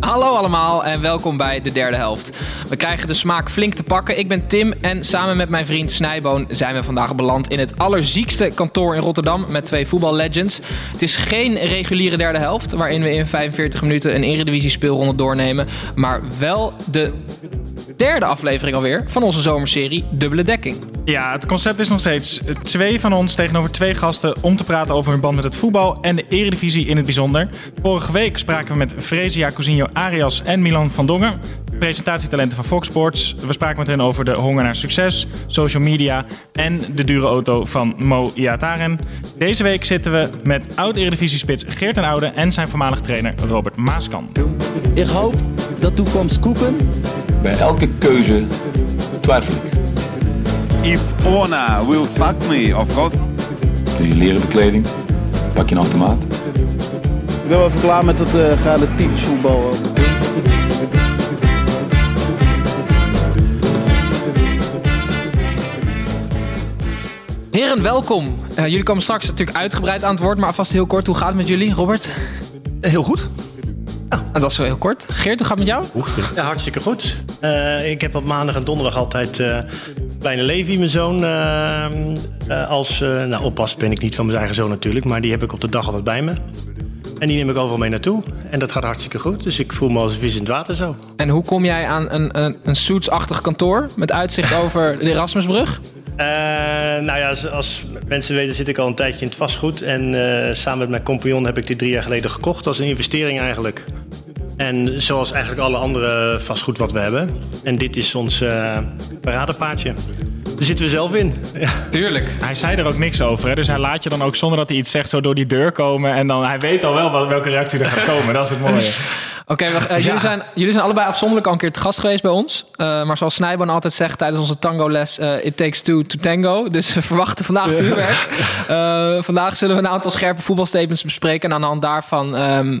Hallo allemaal en welkom bij de derde helft. We krijgen de smaak flink te pakken. Ik ben Tim en samen met mijn vriend Snijboon zijn we vandaag beland in het allerziekste kantoor in Rotterdam met twee voetballegends. Het is geen reguliere derde helft waarin we in 45 minuten een eredivisie speelronde doornemen, maar wel de derde aflevering alweer van onze zomerserie Dubbele Dekking. Ja, het concept is nog steeds twee van ons tegenover twee gasten om te praten over hun band met het voetbal en de eredivisie in het bijzonder. Vorige week spraken we met Frezia Cousinho Arias en Milan van Dongen, presentatietalenten van Fox Sports. We spraken met hen over de honger naar succes, social media en de dure auto van Mo Iataren. Deze week zitten we met oud-eredivisie-spits Geert en Oude en zijn voormalig trainer Robert Maaskan. Ik hoop dat toekomst koeken. Bij elke keuze twijfel ik. If Ona will fuck me, of course. Doe je leren bekleding, pak je een automaat. Ik ben wel even klaar met het uh, relatief voetbal. Heren, welkom. Eh, jullie komen straks natuurlijk uitgebreid aan het woord, maar vast heel kort. Hoe gaat het met jullie, Robert? Heel goed. Dat was wel heel kort. Geert, hoe gaat het met jou? Ja, hartstikke goed. Eh, ik heb op maandag en donderdag altijd eh kleine Levi, mijn zoon, eh, eh, als... eh, nou, oppas ben ik niet van mijn eigen zoon natuurlijk, maar die heb ik op de dag altijd bij me. En die neem ik overal mee naartoe. En dat gaat hartstikke goed. Dus ik voel me als een vis in het water zo. En hoe kom jij aan een, een, een suitsachtig kantoor met uitzicht over de Erasmusbrug? Eh, nou ja, als, mensen weten zit ik al een tijdje in het vastgoed. En eh, samen met mijn compagnon heb ik dit drie jaar geleden gekocht als een investering eigenlijk. En zoals eigenlijk alle andere vastgoed wat we hebben. En dit is ons eh paradepaardje. Daar zitten we zelf in. Ja. Tuurlijk. Hij zei er ook niks over, hè? dus hij laat je dan ook zonder dat hij iets zegt zo door die deur komen. En dan, hij weet al wel welke reactie er gaat komen, dat is het mooie. Oké, eh, jullie, zijn, jullie zijn allebei afzonderlijk al een keer te gast geweest bij ons. Eh, maar zoals Snijboon altijd zegt tijdens onze tango-les... eh, it takes two to tango. Dus we verwachten vandaag vuurwerk. Vandaag zullen we een aantal scherpe voetbalstatements bespreken. En aan de hand daarvan ehm,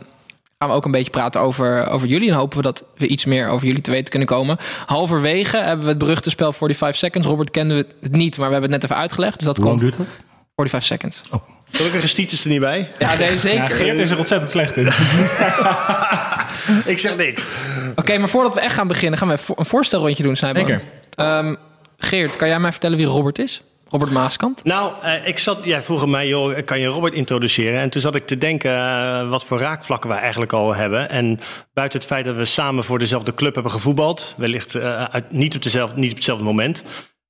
gaan we ook een beetje praten over, over jullie. En hopen we dat we iets meer over jullie te weten kunnen komen. Halverwege hebben we het beruchte spel 45 Seconds. Robert kende het niet, maar we hebben het net even uitgelegd. Dus dat Hoe komt duurt dat? 45 Seconds. Gelukkig stietjes er niet bij. Ja, nee, Ja, zeker. Geert is er ontzettend slecht in. Ik zeg niks. Oké, maar voordat we echt gaan beginnen, gaan we een voorstelrondje doen. Zeker. Ehm, Geert, kan jij mij vertellen wie Robert is? Robert Maaskant? Nou, eh, ik zat, jij vroeg mij, joh, kan je Robert introduceren? En toen zat ik te denken eh, wat voor raakvlakken wij eigenlijk al hebben. En buiten het feit dat we samen voor dezelfde club hebben gevoetbald, wellicht eh, uit, niet, op dezelfde, niet op hetzelfde moment,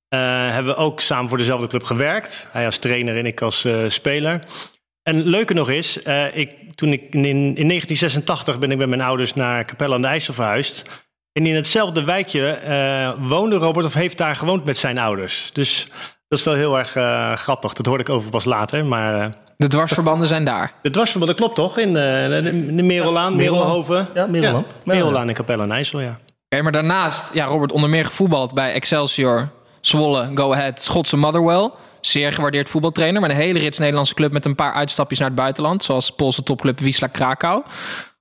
eh, hebben we ook samen voor dezelfde club gewerkt. Hij als trainer en ik als eh, speler. En leuke nog is, eh, ik, toen ik in, in 1986 ben ik met mijn ouders naar Capelle aan de IJssel verhuisd. En in hetzelfde wijkje eh, woonde Robert of heeft daar gewoond met zijn ouders. Dus dat is wel heel erg grappig. Dat hoorde ik over pas later. Maar eh, De dwarsverbanden zijn daar. de dwarsverband, dat klopt toch? In de, de, de Merelaan, Merelhoven. Ja, Merelaan. Merelaan in Capelle aan IJssel, ja. Oké, maar daarnaast, ja, Robert onder meer gevoetbald bij Excelsior, Zwolle, Go Ahead, Schotse Motherwell. Zeer gewaardeerd voetbaltrainer, met een hele rits Nederlandse club met een paar uitstapjes naar het buitenland. Zoals Poolse topclub Wisla Krakau.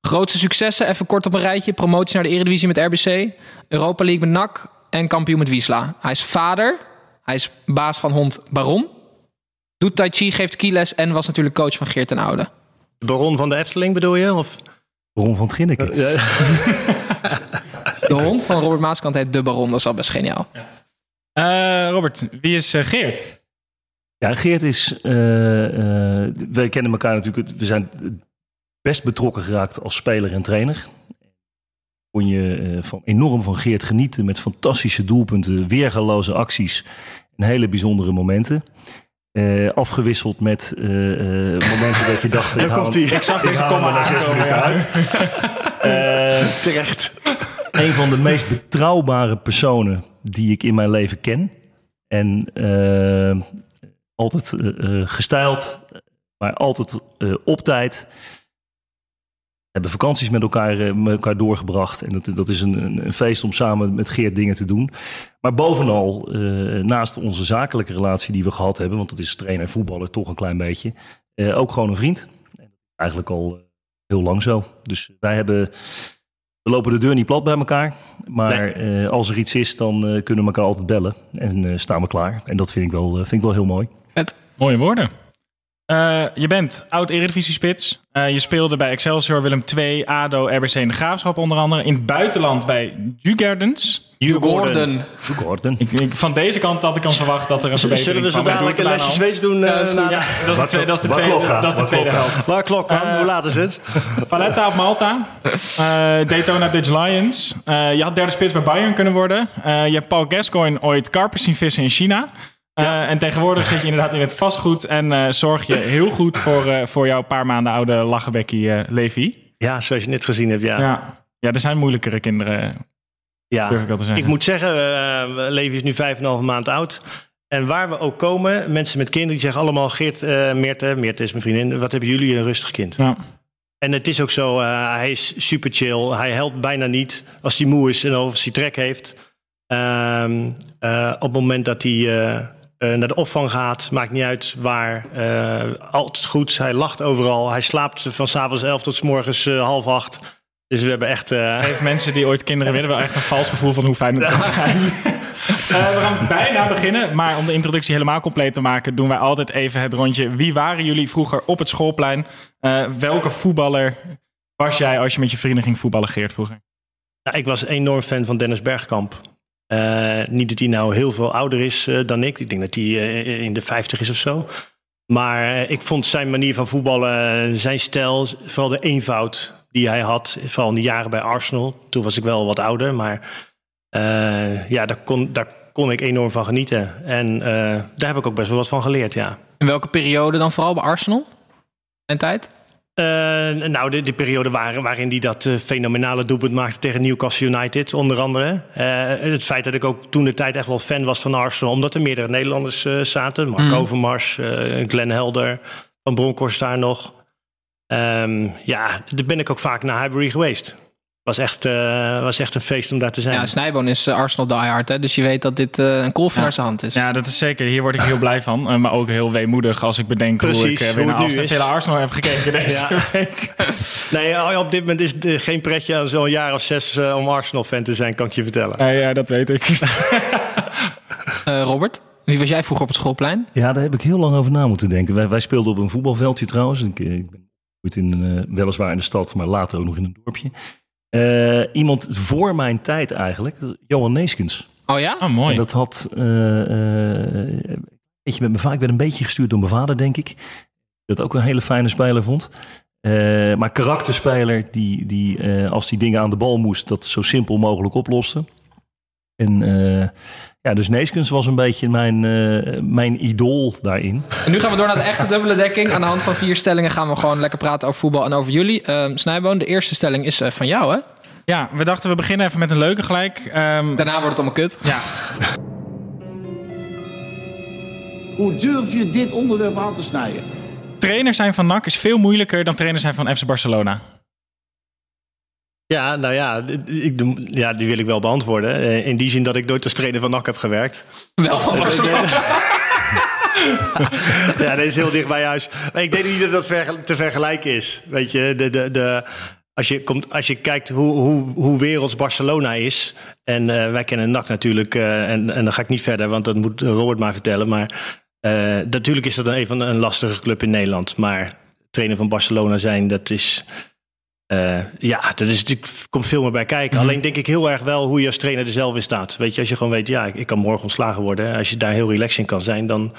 Grootste successen, even kort op een rijtje. Promotie naar de Eredivisie met RBC. Europa League met NAC en kampioen met Wisla. Hij is vader. Hij is baas van hond Baron. Doet Tai Chi, geeft kiles en was natuurlijk coach van Geert en Oude. De baron van de Efteling bedoel je? Of? Ron van Ginneken. De hond van Robert Maaskant heet De Baron. Dat is al best geniaal. Eh, Robert, wie is eh, Geert? Ja, Geert is... eh, eh, wij kennen elkaar natuurlijk... We zijn best betrokken geraakt als speler en trainer. Kon je eh, van, enorm van Geert genieten met fantastische doelpunten, weergaloze acties en hele bijzondere momenten. Eh, afgewisseld met eh, eh, momenten dat je dacht... ik haal hij. Ik zag deze komma na zes minuten uit. Eh, Terecht. een van de meest betrouwbare personen die ik in mijn leven ken. En eh, altijd eh, gestyled, maar altijd op tijd. hebben vakanties met elkaar, met elkaar doorgebracht. En dat, dat is een, een, feest om samen met Geert dingen te doen. Maar bovenal, naast onze zakelijke relatie die we gehad hebben... want dat is trainer, voetballer toch een klein beetje... ook gewoon een vriend. Eigenlijk al heel lang zo. Dus wij hebben... We lopen de deur niet plat bij elkaar. Maar eh, als er iets is, dan eh, kunnen we elkaar altijd bellen. En eh, staan we klaar. En dat vind ik wel, eh, vind ik wel heel mooi. Mooie woorden. Eh, je bent oud Eredivisie-spits. Eh, je speelde bij Excelsior, Willem II, ADO, RBC en de Graafschap onder andere. In het buitenland bij Jugerdens. Gordon. Ik, ik- van deze kant had ik al verwacht dat er een verbetering Zullen we zo dadelijk een lesje Zweeds doen? Ja, eh, dat is de- al. Ja, dat is de, tweede- dat is de tweede, klokka, dat is de tweede helft. Waar klok Hoe laat is het? Valletta op Malta. Eh, Daytona Dutch Lions. Eh, je had derde spits bij Bayern kunnen worden. Eh, je hebt Paul Gascoigne ooit karpers zien vissen in China. Eh, En tegenwoordig zit je inderdaad in het vastgoed en eh, zorg je heel goed voor, eh, voor jouw paar maanden oude lachenbekkie Levi. Ja, zoals je net gezien hebt, ja. Ja. ja, er zijn moeilijkere kinderen, Ja. durf ik wel te zeggen. Ik moet zeggen, Levi is nu vijf en een halve maand oud. En waar we ook komen, mensen met kinderen, die zeggen allemaal... Geert, eh Meerte, Meerte is mijn vriendin, wat hebben jullie een rustig kind. Ja. En het is ook zo, hij is super chill. Hij helpt bijna niet als hij moe is en of als hij trek heeft. Ehm, eh, op het moment dat hij eh, naar de opvang gaat, maakt niet uit waar. eh, altijd goed, hij lacht overal. Hij slaapt van s'avonds elf tot s morgens eh, half acht. Dus we hebben echt... Heeft mensen die ooit kinderen willen wel echt een vals gevoel van hoe fijn het kan zijn. We gaan bijna beginnen, maar om de introductie helemaal compleet te maken, doen wij altijd even het rondje. Wie waren jullie vroeger op het schoolplein? Welke voetballer was jij als je met je vrienden ging voetballen, Geert, vroeger? Nou, ik was enorm fan van Dennis Bergkamp. Eh, niet dat hij nou heel veel ouder is eh, dan ik. Ik denk dat hij eh, in de 50 is of zo. Maar ik vond zijn manier van voetballen, zijn stijl, vooral de eenvoud die hij had. Vooral in de jaren bij Arsenal. Toen was ik wel wat ouder, maar ja, daar kon, daar kon ik enorm van genieten. En daar heb ik ook best wel wat van geleerd, ja. In welke periode dan vooral bij Arsenal? En tijd? Eh, nou, de, de periode waar, waarin hij dat eh, fenomenale doelpunt maakte tegen Newcastle United, onder andere. Eh, het feit dat ik ook toen de tijd echt wel fan was van Arsenal, omdat er meerdere Nederlanders zaten. Mark Mm. Overmars, Glenn Helder, Van Bronckhorst daar nog. Ehm, ja, daar ben ik ook vaak naar Highbury geweest. Was echt, eh, was echt een feest om daar te zijn. Ja, Snijboon is eh, Arsenal diehard, hè? dus je weet dat dit eh, een kolfje naar zijn hand is. Ja, dat is zeker. Hier word ik heel blij van. maar ook heel weemoedig als ik bedenk hoe ik eh, weer naar. Villa Arsenal heb gekeken deze Ja. week. Nee, op dit moment is het geen pretje aan zo'n jaar of zes om Arsenal-fan te zijn, kan ik je vertellen. Ja, ja, dat weet ik. Eh, Robert, wie was jij vroeger op het schoolplein? Ja, daar heb ik heel lang over na moeten denken. Wij, wij speelden op een voetbalveldje trouwens. Ik, ik ben ooit in, eh, weliswaar in de stad, maar later ook nog in een dorpje. Eh, iemand voor mijn tijd eigenlijk, Johan Neeskens. Oh ja? Oh, mooi. En dat had, eh, eh, weet je, met mijn vader, ik werd een beetje gestuurd door mijn vader, denk ik. Dat ook een hele fijne speler vond. Eh, maar karakterspeler die, die eh, als die dingen aan de bal moest, dat zo simpel mogelijk oploste. En eh, ja, dus Neeskens was een beetje mijn, eh, mijn idool daarin. En nu gaan we door naar de echte dubbele dekking. Aan de hand van vier stellingen gaan we gewoon lekker praten over voetbal en over jullie. Ehm Snijboon, de eerste stelling is eh, van jou, hè? Ja, we dachten we beginnen even met een leuke gelijk. Ehm, Daarna wordt het allemaal kut. ja, Hoe durf je dit onderwerp aan te snijden? trainer zijn van NAC is veel moeilijker dan trainer zijn van FC Barcelona. Ja, nou ja, ik, doe- ja, die wil ik wel beantwoorden. Eh, In die zin dat ik nooit als trainer van NAC heb gewerkt. Wel van Barcelona. Ja, dat is heel dicht bij huis. Maar ik denk niet dat dat te vergelijken is. Weet je, de, de, de, als, je komt, als je kijkt hoe, hoe, hoe werelds Barcelona is. En eh, wij kennen NAC natuurlijk. eh, en, en dan ga ik niet verder, want dat moet Robert maar vertellen. Maar natuurlijk is dat een, even een lastige club in Nederland. Maar trainer van Barcelona zijn, dat is... eh, ja, dat is natuurlijk, komt veel meer bij kijken. Alleen denk ik heel erg wel hoe je als trainer er zelf in staat. Weet je, als je gewoon weet, ja, ik, ik kan morgen ontslagen worden. Als je daar heel relaxed in kan zijn, dan,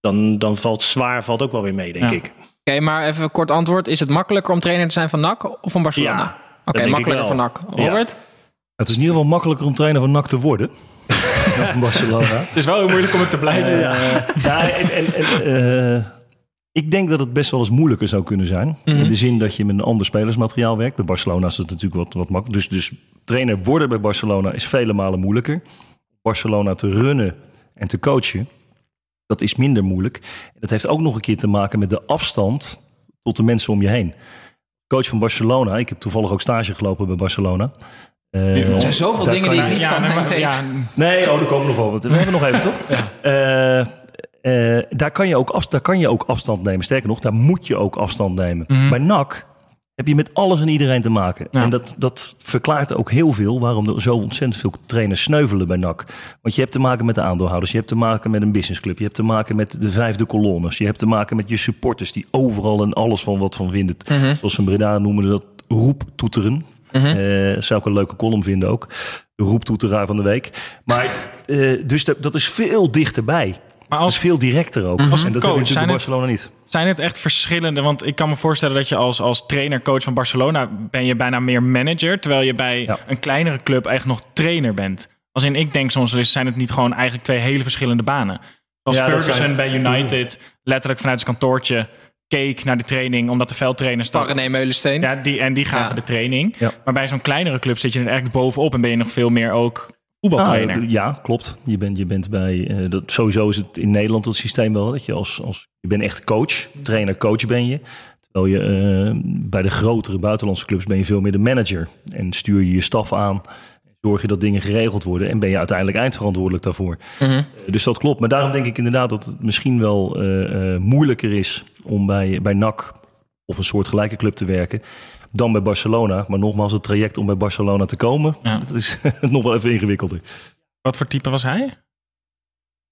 dan, dan valt zwaar valt ook wel weer mee, denk Ja. ik. Oké, maar even een kort antwoord. Is het makkelijker om trainer te zijn van NAC of van Barcelona? Ja, Oké, makkelijker van. NAC. Ja. Robert? Het is in ieder geval makkelijker om trainer van NAC te worden. dan van Barcelona. Het is wel heel moeilijk om het te blijven. Eh, ja, en, en, en, eh, ik denk dat het best wel eens moeilijker zou kunnen zijn. Mhm. In de zin dat je met een ander spelersmateriaal werkt. Bij Barcelona is het natuurlijk wat, wat makkelijker. Dus, dus trainer worden bij Barcelona is vele malen moeilijker. Barcelona te runnen en te coachen, dat is minder moeilijk. En dat heeft ook nog een keer te maken met de afstand tot de mensen om je heen. coach van Barcelona. Ik heb toevallig ook stage gelopen bij Barcelona. Uh, er zijn zoveel dingen die je- ik niet van hem weet. ja, Nee, oh, er komen nog wel wat. We hebben nog even, toch? Eh, eh, daar, kan je ook af, daar kan je ook afstand nemen. Sterker nog, daar moet je ook afstand nemen. Bij NAC heb je met alles en iedereen te maken. Ja. En dat, dat verklaart ook heel veel waarom er zo ontzettend veel trainers sneuvelen bij NAC. Want je hebt te maken met de aandeelhouders, je hebt te maken met een businessclub, je hebt te maken met de vijfde kolonnes, je hebt te maken met je supporters die overal en alles van wat van vinden. Zoals een Breda noemen ze dat roeptoeteren. Eh, zou ik een leuke column vinden ook. De roeptoeteraar van de week. Maar eh, dus dat, dat is veel dichterbij. Maar Als als, veel directer ook. Als en dat coach natuurlijk bij het- Barcelona niet. zijn het echt verschillende? Want ik kan me voorstellen dat je als, als trainer, coach van Barcelona... ben je bijna meer manager... terwijl je bij Ja. een kleinere club echt nog trainer bent. Als in, ik denk soms eens, zijn het niet gewoon eigenlijk twee hele verschillende banen. Ja, dat Ferguson zijn- bij United letterlijk vanuit zijn kantoortje... keek naar de training, omdat de veldtrainer staat. René Meulensteen. Ja, die, en die gaven Ja. de training. Ja. Maar bij zo'n kleinere club zit je er eigenlijk bovenop... en ben je nog veel meer ook voetbaltrainer. Ah, ja, klopt. Je bent, je bent bij. eh, dat, sowieso is het in Nederland het systeem wel. Dat je als, als je bent echt coach, trainer, coach ben je. Terwijl je eh, bij de grotere buitenlandse clubs ben je veel meer de manager. En stuur je je staf aan. Zorg je dat dingen geregeld worden. En ben je uiteindelijk eindverantwoordelijk daarvoor. Mhm. Eh, Dus dat klopt. Maar daarom denk ik inderdaad dat het misschien wel moeilijker is om bij, bij NAC of een soort gelijke club te werken. Dan bij Barcelona. Maar nogmaals, het traject om bij Barcelona te komen, Ja. dat is nog wel even ingewikkelder. Wat voor type was hij?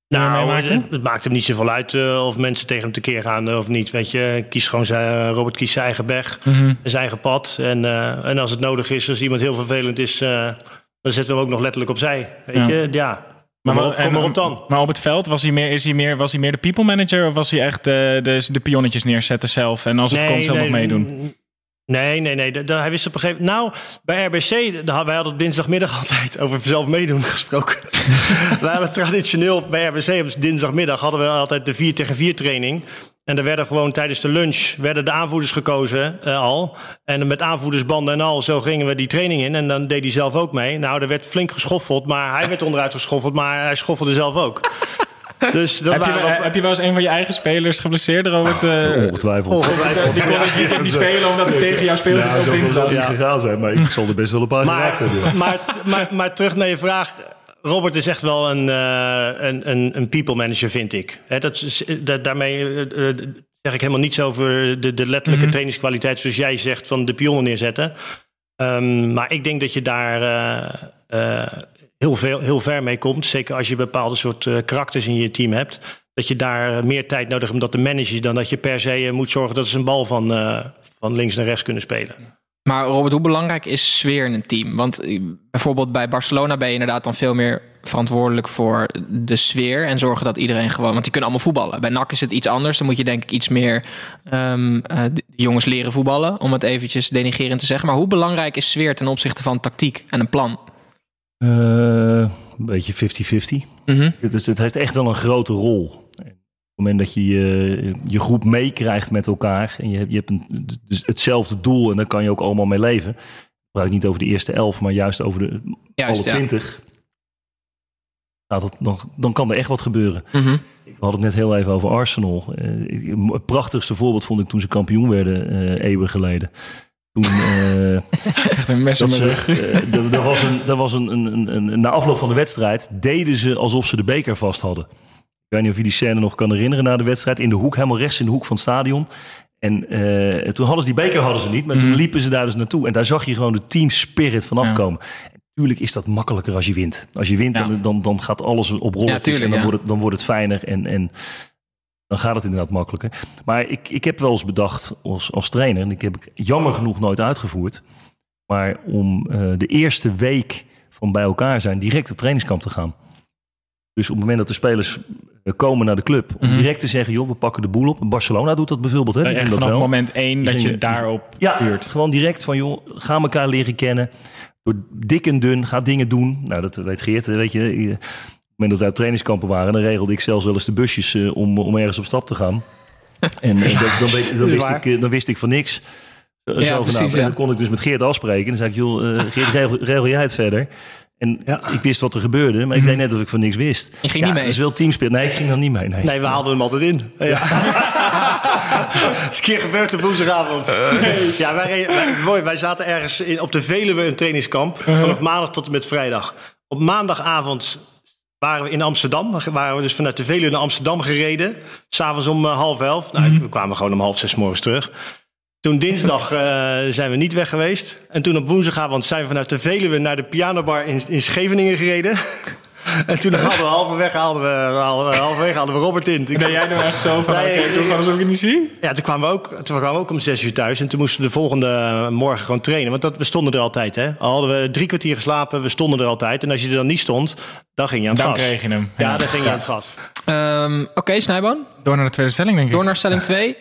Nou, het, het maakt hem niet zoveel uit eh, of mensen tegen hem tekeer gaan eh, of niet. Weet je, kies gewoon zijn, Robert kiest zijn eigen weg, Mhm. zijn eigen pad. En, eh, en als het nodig is, als iemand heel vervelend is, eh, dan zetten we hem ook nog letterlijk opzij. Weet Ja. je, ja. Kom maar, op, kom en- maar op dan. Maar op het veld was hij meer, is hij meer, was hij meer de people manager of was hij echt de, de, de pionnetjes neerzetten zelf en als het kon zelf nog meedoen? Nee, nee, nee. hij wist op een gegeven moment... Nou, bij RBC, da- wij hadden het dinsdagmiddag altijd over zelf meedoen gesproken. wij hadden traditioneel bij RBC op dinsdagmiddag hadden we altijd de 4 tegen 4 training. En er werden gewoon tijdens de lunch werden de aanvoerders gekozen eh, al. En met aanvoerdersbanden en al, zo gingen we die training in. En dan deed hij zelf ook mee. Nou, er werd flink geschoffeld, maar hij werd onderuit geschoffeld, maar hij schoffelde zelf ook. Dus dat Heb je, wel- heb je wel eens een van je eigen spelers geblesseerd, Robert? eh, Ongetwijfeld. Ongetwijfeld. die kon het weekend niet spelen omdat hij tegen jou speelde Ja, op dinsdag. niet gegaan zijn, maar ik zal er best wel een paar Maar, hebben. maar, maar, maar terug naar je vraag. Robert is echt wel een, eh, een, een, een people manager, vind ik. Hè, dat is, daarmee eh, zeg ik helemaal niets over de, de letterlijke Mhm. trainingskwaliteit, zoals jij zegt, van de pionnen neerzetten. Ehm, maar ik denk dat je daar eh, eh, heel, veel, heel ver mee komt. Zeker als je bepaalde soort eh, karakters in je team hebt. Dat je daar eh, meer tijd nodig hebt om dat te managen dan dat je per se eh, moet zorgen dat ze een bal van, van links naar rechts kunnen spelen. Maar Robert, hoe belangrijk is sfeer in een team? Want bijvoorbeeld bij Barcelona ben je inderdaad dan veel meer verantwoordelijk voor de sfeer en zorgen dat iedereen gewoon, want die kunnen allemaal voetballen. Bij NAC is het iets anders. Dan moet je denk ik iets meer ehm, eh, de jongens leren voetballen, om het eventjes denigerend te zeggen. Maar hoe belangrijk is sfeer ten opzichte van tactiek en een plan? Eh, een beetje 50-50. Mhm. Het, is, het heeft echt wel een grote rol. Op het moment dat je je, je groep meekrijgt met elkaar en je, hebt- je hebt een, dus hetzelfde doel en daar kan je ook allemaal mee leven. Ik praat niet over de eerste elf, maar juist over de Juist, alle ja. twintig. Nou, dat, dan, dan kan er echt wat gebeuren. Mhm. We hadden het net heel even over Arsenal. Eh, ik- het prachtigste voorbeeld vond ik toen ze kampioen werden, eh eeuwen geleden. Toen, eh, Echt een mes ze, rug. eh, er- er was, een, er was een, een, een, een- na afloop van de wedstrijd deden ze alsof ze de beker vast hadden. Ik weet niet of je die scène nog kan herinneren na de wedstrijd. In de hoek, helemaal rechts in de hoek van het stadion. En eh, toen hadden ze die beker hadden ze niet, maar toen Mhm. liepen ze daar dus naartoe. En daar zag je gewoon de team spirit van Ja. afkomen. En Tuurlijk is dat makkelijker als je wint. Als je wint, Ja. dan, dan, dan gaat alles op Ja, tuurlijk, en dan, ja. wordt het, dan wordt het fijner en, en dan gaat het inderdaad makkelijker. Maar ik, ik heb wel eens bedacht als, als trainer, en ik heb ik jammer genoeg nooit uitgevoerd, maar om eh, de eerste week van bij elkaar zijn direct op trainingskamp te gaan. Dus op het moment dat de spelers eh, komen naar de club, om Mhm. direct te zeggen, joh, we pakken de boel op. Barcelona doet dat bijvoorbeeld. Hè? Echt vanaf wel. moment één dat je daarop Ja, gewoon direct van, joh, ga elkaar leren kennen. Door dik en dun, ga dingen doen. Nou, dat weet Geert, weet je. Moment dat wij op trainingskampen waren, dan regelde ik zelfs wel eens de busjes eh, om, om ergens op stap te gaan. En eh, dan, dan, wist ik, eh, dan wist ik van niks. Eh, Ja, precies, En dan kon ik dus met Geert afspreken. En dan zei ik, joh, Geert, regel, regel jij het verder? En Ja. ik wist wat er gebeurde, maar ik deed net dat ik van niks wist. Je ging ja, niet mee? Dat is wel teamspeel. Nee, ik ging dan niet mee. Nee. Nee, we haalden hem altijd in. Ja. is een keer gebeurd op woensdagavond. Ja, wij, wij, mooi, wij zaten ergens in, op de Veluwe een trainingskamp. Vanaf maandag tot en met vrijdag. Op maandagavond waren we in Amsterdam. Waren we dus vanuit de Veluwe naar Amsterdam gereden. S'avonds om eh, half elf. Nou, we kwamen gewoon om half zes morgens terug. Toen dinsdag eh, zijn we niet weg geweest. En toen op woensdagavond zijn we vanuit de Veluwe naar de pianobar in, in Scheveningen gereden. En toen hadden we halverwege haalden we, haalden we- halverwege hadden we Robert in. Ik Ben jij nou echt zo van, Nee, oké, nee, doe gewoon alsof ik het niet zie? ja, toen kwamen, we ook, toen kwamen we ook om zes uur thuis. En toen moesten we de volgende morgen gewoon trainen. Want dat, we stonden er altijd. Hè? Al hadden we drie kwartier geslapen, we stonden er altijd. En als je er dan niet stond, dan ging je aan het Dan gas. kreeg je hem. Ja, dan ging je aan het gas. Ehm, Oké, Snijboon. Door naar de tweede stelling, denk ik. Door naar stelling 2.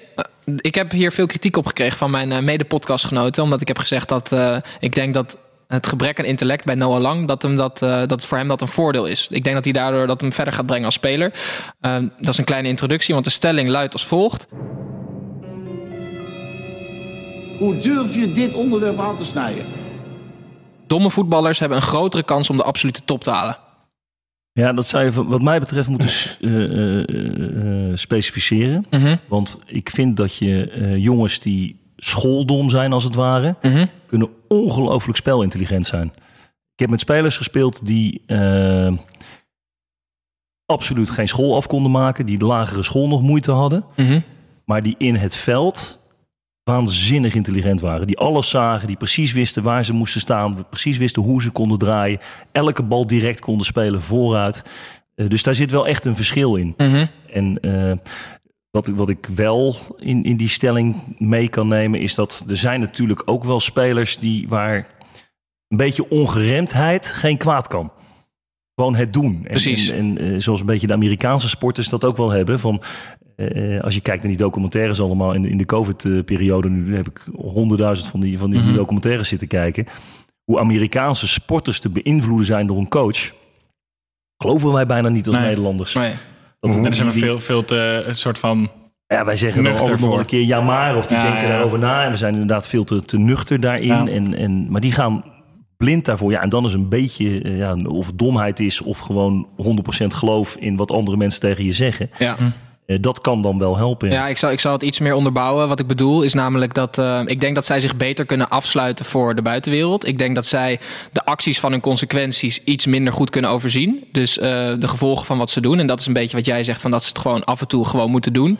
ik heb hier veel kritiek op gekregen van mijn eh, mede-podcastgenoten. Omdat ik heb gezegd dat eh, ik denk dat het gebrek aan intellect bij Noah Lang... dat, hem dat, eh, dat voor hem dat een voordeel is. Ik denk dat hij daardoor dat hem verder gaat brengen als speler. Ehm, dat is een kleine introductie, want de stelling luidt als volgt. Hoe durf je dit onderwerp aan te snijden? Domme voetballers hebben een grotere kans om de absolute top te halen. Ja, dat zou je wat mij betreft moeten eh, eh, specificeren. Mhm. Want ik vind dat je eh, jongens die schooldom zijn als het ware... Mhm. Kunnen ongelooflijk spelintelligent zijn. Ik heb met spelers gespeeld die eh, absoluut geen school af konden maken... die de lagere school nog moeite hadden... Mhm. maar die in het veld waanzinnig intelligent waren. Die alles zagen, die precies wisten waar ze moesten staan... precies wisten hoe ze konden draaien... elke bal direct konden spelen vooruit... Eh, dus daar zit wel echt een verschil in. Mhm. En eh, wat, ik- wat ik wel in, in die stelling mee kan nemen, is dat er zijn natuurlijk ook wel spelers die waar een beetje ongeremdheid geen kwaad kan. Gewoon het doen. En, Precies. En, en, eh, zoals een beetje de Amerikaanse sporters dat ook wel hebben. Van, eh, als je kijkt naar die documentaires allemaal in, de- in de COVID-periode, nu heb ik honderdduizend van die, van die, die Mhm. documentaires zitten kijken. Hoe Amerikaanse sporters te beïnvloeden zijn door een coach. Geloven wij bijna niet als Nee. Nederlanders. Nee. Dat, dan zijn we veel, veel te een soort van... ja, wij zeggen dan Nuchter altijd nog een keer ja maar, of die Ja, denken ja. daarover na. En we zijn inderdaad veel te, te nuchter daarin. Ja. En, en, maar die gaan blind daarvoor. Ja, en dan is een beetje, eh, ja, of domheid is, of gewoon 100% geloof in wat andere mensen tegen je zeggen. Ja. Eh, dat kan dan wel helpen. Ja, ik zal, ik zal het iets meer onderbouwen. Wat ik bedoel is namelijk dat eh, ik denk dat zij zich beter kunnen afsluiten voor de buitenwereld. Ik denk dat zij de acties van hun consequenties iets minder goed kunnen overzien. Dus eh, de gevolgen van wat ze doen. En dat is een beetje wat jij zegt, van dat ze het gewoon af en toe gewoon moeten doen.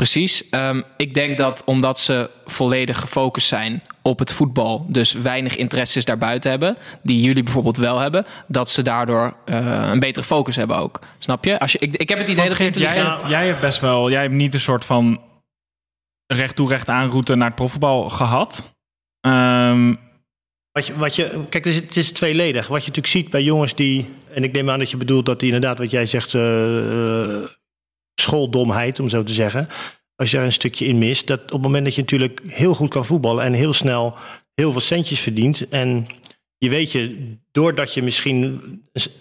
Precies. Ehm, ik denk dat omdat ze volledig gefocust zijn op het voetbal, dus weinig interesses daarbuiten hebben, die jullie bijvoorbeeld wel hebben, dat ze daardoor eh, een betere focus hebben ook. Snap je? Als je ik, ik heb het idee dat je Geert, jij, intelligent... jij hebt best wel... Jij hebt niet een soort van recht toe recht aan route naar het profvoetbal gehad. Ehm, Wat je, wat je, kijk, het is, het is tweeledig. Wat je natuurlijk ziet bij jongens die... En ik neem aan dat je bedoelt dat die inderdaad, wat jij zegt... eh, eh, schooldomheid, om zo te zeggen. Als je er een stukje in mist. Dat op het moment dat je natuurlijk heel goed kan voetballen... en heel snel heel veel centjes verdient... en je weet je, doordat je misschien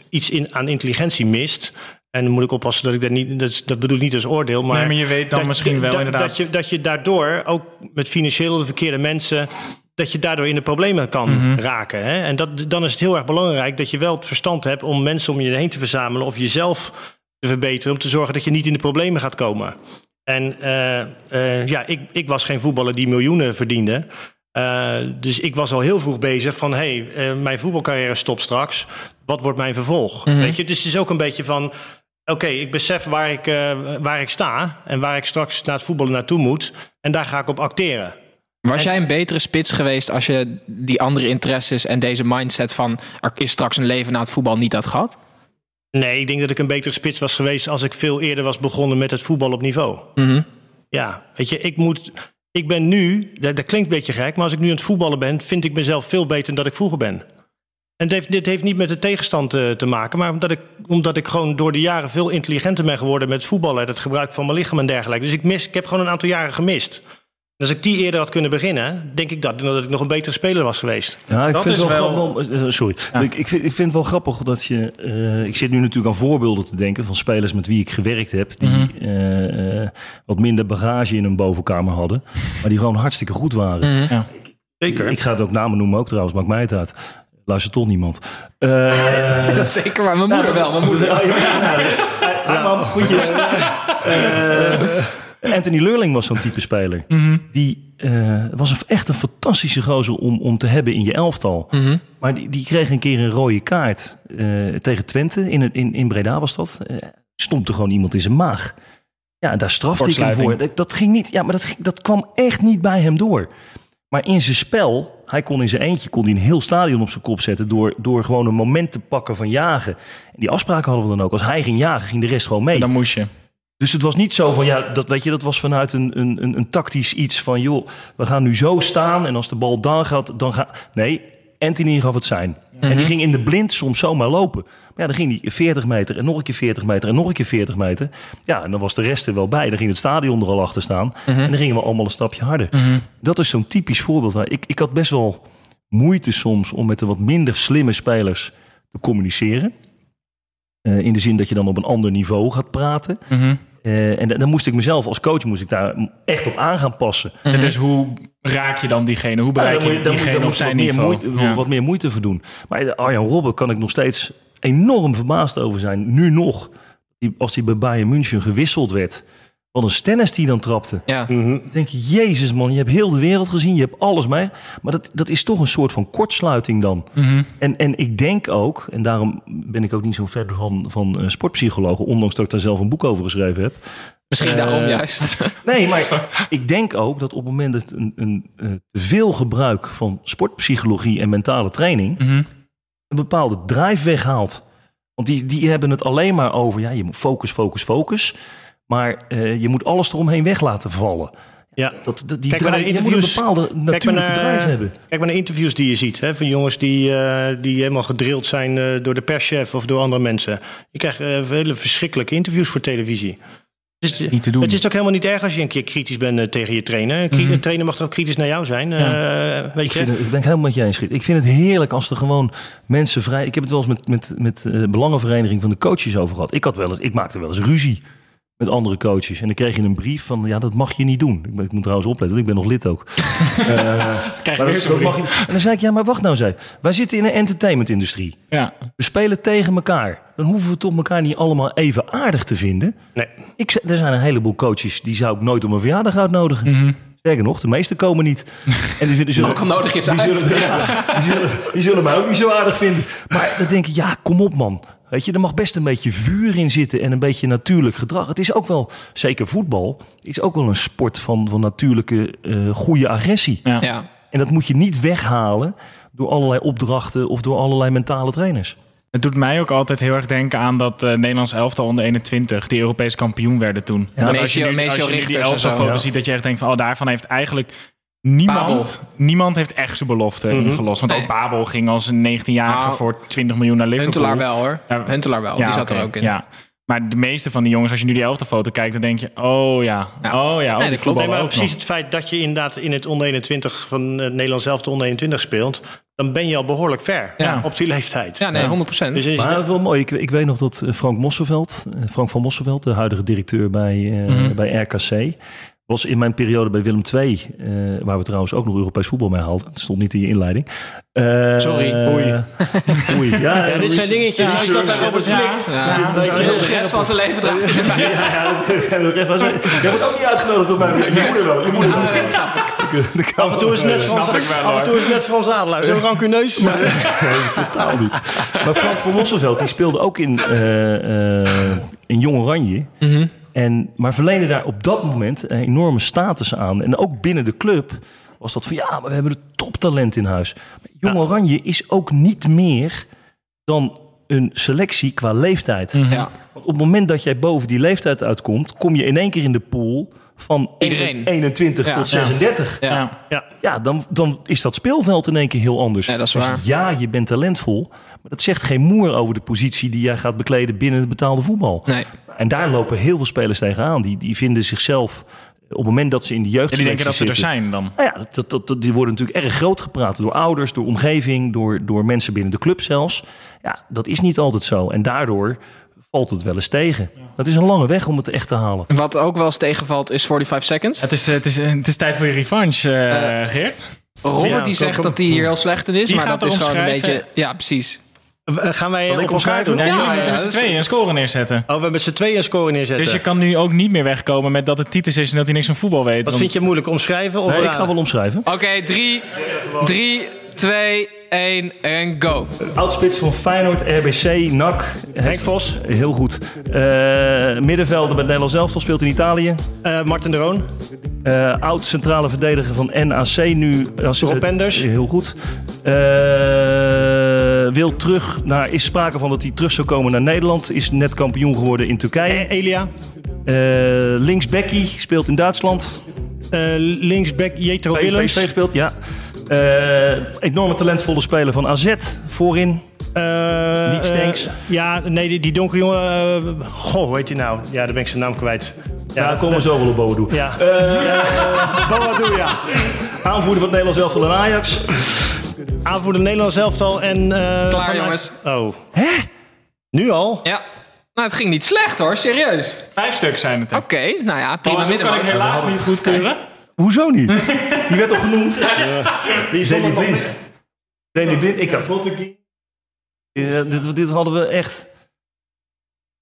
iets in, aan intelligentie mist... en dan moet ik oppassen dat ik dat niet... Dat, dat bedoel ik niet als oordeel, maar... nee, maar je weet dan dat- misschien wel dat, inderdaad... Dat je, dat je daardoor, ook met financieel de verkeerde mensen... dat je daardoor in de problemen kan Mhm. raken. Hè? En dat, dan is het heel erg belangrijk dat je wel het verstand hebt... om mensen om je heen te verzamelen of jezelf te verbeteren... om te zorgen dat je niet in de problemen gaat komen. En eh, eh, ja, ik, ik was geen voetballer die miljoenen verdiende... Eh, dus ik was al heel vroeg bezig van... hé, hey, mijn voetbalcarrière stopt straks. Wat wordt mijn vervolg? Mhm. Weet je, dus het is ook een beetje van... oké, ik besef waar ik, waar ik sta... en waar ik straks naar het voetballen naartoe moet... en daar ga ik op acteren. Was En- jij een betere spits geweest als je die andere interesses en deze mindset van er is straks een leven na het voetbal niet had gehad? Nee, ik denk dat ik een betere spits was geweest... als ik veel eerder was begonnen met het voetbal op niveau. Mhm. Ja, weet je, ik moet... Ik ben nu, dat, dat klinkt een beetje gek... maar als ik nu aan het voetballen ben... vind ik mezelf veel beter dan dat ik vroeger ben. En dit heeft, dit heeft niet met de tegenstand eh, te maken... maar omdat ik, omdat ik gewoon door de jaren veel intelligenter ben geworden... met voetballen, het gebruik van mijn lichaam en dergelijke. Dus ik, mis, ik heb gewoon een aantal jaren gemist. En als ik die eerder had kunnen beginnen... denk ik dat, dat ik nog een betere speler was geweest. Ja, ik Dat vind het wel, wel- grappig- eh, Sorry. Ik, ik, vind, ik vind het wel grappig dat je. eh, ik zit nu natuurlijk aan voorbeelden te denken van spelers met wie ik gewerkt heb. Die Mhm. eh, eh, wat minder bagage in hun bovenkamer hadden. Maar die gewoon hartstikke goed waren. Mhm. Ja. Zeker. Ik ga het ook namen noemen, ook trouwens, maakt mij het uit. Luistert toch niemand. Eh, Dat is zeker waar. Mijn moeder wel. Mijn moeder. Ja, ja. Eh, Anthony Leurling was zo'n type speler. Die eh, was een, echt een fantastische gozer om, om te hebben in je elftal. Mhm. Maar die, die kreeg een keer een rode kaart eh, tegen Twente. In, in, in Breda was dat. Eh stond er gewoon iemand in zijn maag. Ja, daar strafte ik hem voor. Dat, dat ging niet. Ja, maar dat, dat kwam echt niet bij hem door. Maar in zijn spel, hij kon in zijn eentje kon hij een heel stadion op zijn kop zetten door, door gewoon een moment te pakken van jagen. En die afspraken hadden we dan ook. Als hij ging jagen, ging de rest gewoon mee. Dan moest je. Dus het was niet zo van, ja, dat, weet je, dat was vanuit een, een, een, tactisch iets van, joh, we gaan nu zo staan en als de bal dan gaat, dan gaat... Nee, Anthony gaf het zijn. En die ging in de blind soms zomaar lopen. Maar ja, dan ging hij 40 meter en nog een keer 40 meter en nog een keer 40 meter. Ja, en dan was de rest er wel bij. Dan ging het stadion er al achter staan. En dan gingen we allemaal een stapje harder. Dat is zo'n typisch voorbeeld. Waar ik, ik had best wel moeite soms om met de wat minder slimme spelers te communiceren. Eh, in de zin dat je dan op een ander niveau gaat praten. Eh, en da- dan moest ik mezelf als coach moest ik daar echt op aan gaan passen. En dus hoe raak je dan diegene? Hoe bereik Ja, je dan diegene dan op zijn wat meer niveau? Moeite, Ja. Wat meer moeite voor doen. Maar eh, Arjan Robben kan ik nog steeds enorm verbaasd over zijn. Nu nog. Als hij bij Bayern München gewisseld werd. Wat een stennis die dan trapte. Ja. Dan denk je, jezus man, je hebt heel de wereld gezien. Je hebt alles mee. Maar dat, dat is toch een soort van kortsluiting dan. Mhm. En, en ik denk ook, en daarom ben ik ook niet zo ver van, van eh, sportpsychologen. Ondanks dat ik daar zelf een boek over geschreven heb. Misschien Eh, daarom juist. Nee, maar ik denk ook dat op het moment dat een, een, eh, te veel gebruik van sportpsychologie en mentale training Mhm. een bepaalde drive weghaalt. Want die, die hebben het alleen maar over, ja, je moet focus, focus, focus. Maar eh, je moet alles eromheen weg laten vallen. Ja. Dat, dat, die Kijk maar de moet een bepaalde natuurlijke naar, drive hebben. kijk maar naar interviews die je ziet. Hè, van jongens die, eh, die helemaal gedrild zijn eh, door de perschef of door andere mensen. Je krijgt eh, hele verschrikkelijke interviews voor televisie. Het is, Niet te doen. het is ook helemaal niet erg als je een keer kritisch bent eh, tegen je trainer. Een Mhm. Een trainer mag toch ook kritisch naar jou zijn. eh, weet Ik, je? het, ik ben het helemaal met je eens. Ik vind het heerlijk als er gewoon mensen vrij... Ik heb het wel eens met, met, met eh, belangenvereniging van de coaches over gehad. Ik, had wel eens, ik maakte wel eens ruzie met andere coaches. En dan kreeg je een brief van, ja, dat mag je niet doen. Ik, ben- ik moet trouwens opletten, want ik ben nog lid ook. Eh, Krijg je weer zo'n brief. je- En dan zei ik, ja, maar wacht nou zei. Wij zitten in een entertainmentindustrie. Ja. We spelen tegen elkaar. Dan hoeven we toch elkaar niet allemaal even aardig te vinden. Nee. Ik, zeg- er zijn een heleboel coaches die zou ik nooit op een verjaardag uitnodigen. Sterker nog, de meeste komen niet. En die, die zullen, Ook al nodig is die zullen, ja, die, zullen, die zullen mij ook niet zo aardig vinden. Maar dan denk ik, ja, kom op man. Weet je, er mag best een beetje vuur in zitten en een beetje natuurlijk gedrag. Het is ook wel, zeker voetbal, is ook wel een sport van, van natuurlijke eh, goede agressie. Ja. Ja. En dat moet je niet weghalen door allerlei opdrachten of door allerlei mentale trainers. Het doet mij ook altijd heel erg denken aan dat eh Nederlands elftal onder 21, die Europees kampioen werden toen. Ja. Als je nu, als je nu die elftalfoto's Ja. ziet, dat je echt denkt van, oh, daarvan heeft eigenlijk niemand, Babel. niemand heeft echt zijn belofte ingelost. Want Nee. ook Babel ging als een 19-jarige Nou, voor 20 miljoen naar Liverpool. Huntelaar wel hoor. Ja. Huntelaar wel. die zat er ook in. Ja. Maar de meeste van die jongens, als je nu die elftalfoto kijkt, dan denk je, oh ja, Ja. oh ja, oh, Nee, dat klopt. Nee, maar ook precies nog. het feit dat je inderdaad in het onder 21 van het Nederlands zelf onder 21 speelt, dan ben je al behoorlijk ver Ja. op die leeftijd. Ja, nee, 100%. Dus is Maar dat is wel mooi. Ik, ik weet nog dat eh, Frank Mosselveld, eh, Frank van Mosselveld, de huidige directeur bij, eh, bij RKC, was in mijn periode bij Willem II, eh, waar we trouwens ook nog Europees voetbal mee haalden. Dat stond niet in je inleiding. Eh, Sorry. Oei. Oei. Ja, ja, dit zijn dingetjes. als je dat bij Robert Ja. flikt, Ja, dan zit- weet je, heel de rest van zijn leven. Ja, dat- dat- dat- dat- dat- Jij wordt ook niet uitgenodigd op mijn Je moeder wel. Je moeder wel. Af en toe is het net Frans, snap ik wel, af en hoor. toe is het net Frans Adelaar. Zo rancuneus. Nee, totaal niet. Maar Frank van Mosselveld, die speelde ook in, eh, eh, in Jong Oranje. En, maar verleende daar op dat moment een enorme status aan. En ook binnen de club was dat van... ja, maar we hebben een toptalent in huis. Maar Jong Oranje is ook niet meer dan een selectie qua leeftijd. Ja. Want op het moment dat jij boven die leeftijd uitkomt... kom je in één keer in de pool van Iedereen. 21 Ja. tot 36. Ja. Ja. Ja. Ja, dan, dan is dat speelveld in één keer heel anders. Ja, dat is Dus waar. ja, je bent talentvol. Maar dat zegt geen moer over de positie die jij gaat bekleden binnen het betaalde voetbal. Nee. En daar lopen heel veel spelers tegenaan. Die, die vinden zichzelf op het moment dat ze in de jeugd Ja, die denken dat ze er zijn dan. Nou ja, dat, dat, dat, die worden natuurlijk erg groot gepraat door ouders, door omgeving, door, door mensen binnen de club zelfs. Ja, dat is niet altijd zo. En daardoor valt het wel eens tegen. Dat is een lange weg om het echt te halen. Wat ook wel eens tegenvalt is 45 seconds. Het is, eh, het is, eh, het is tijd voor je revanche, eh, Geert. Robert Ja, die zegt dat hij hier heel slecht in is. Die maar gaat dat is gewoon een beetje... Ja, precies. Eh, Gaan wij ik op elkaar omschrijven? doen? Ja, ja, met dat z'n tweeën een score neerzetten. Oh, we hebben z'n tweeën een score neerzetten. Dus je kan nu ook niet meer wegkomen met dat het Titus is en dat hij niks van voetbal weet. Wat Want- vind je moeilijk omschrijven? Of Nee, ik ga wel omschrijven. Oké, 3, 3, 2, 1 en go. Oudspits van Feyenoord, RBC, NAC. Henk Vos, Heel goed. Eh, middenvelder bij Nederland zelf speelt in Italië. eh, Martin de Roon, Eh, oud centrale verdediger van NAC, nu... Als, Rob Penders. Heel goed. Eh, wil terug naar... Is sprake van dat hij terug zou komen naar Nederland. Is net kampioen geworden in Turkije. Eh, Elia, Eh linksbackie, speelt in Duitsland. eh, linksback Jetro Willems. PSV gespeeld, ja. Eh, enorme talentvolle speler van AZ, voorin. Eh, Niet Stenks. eh, ja, nee, die, die donkere jongen. eh, goh, hoe heet hij nou? Ja, daar ben ik zijn naam kwijt. Ja, daar komen we zo wel op doen. Ja. Uh, Boadu, ja. Aanvoerder van het Nederlands elftal en Ajax. Aanvoerder Nederlands elftal en... eh, Klaar, jongens. Oh. Hè? Nu al? Ja. Nou, het ging niet slecht hoor, serieus. Vijf stuks zijn het. Oké, nou ja, prima Oh, dat kan ik helaas niet goedkeuren. Hoezo niet? Die werd toch genoemd? Wie is Danny Blind. Danny Blind, ik had... Ja, dit, dit hadden we echt...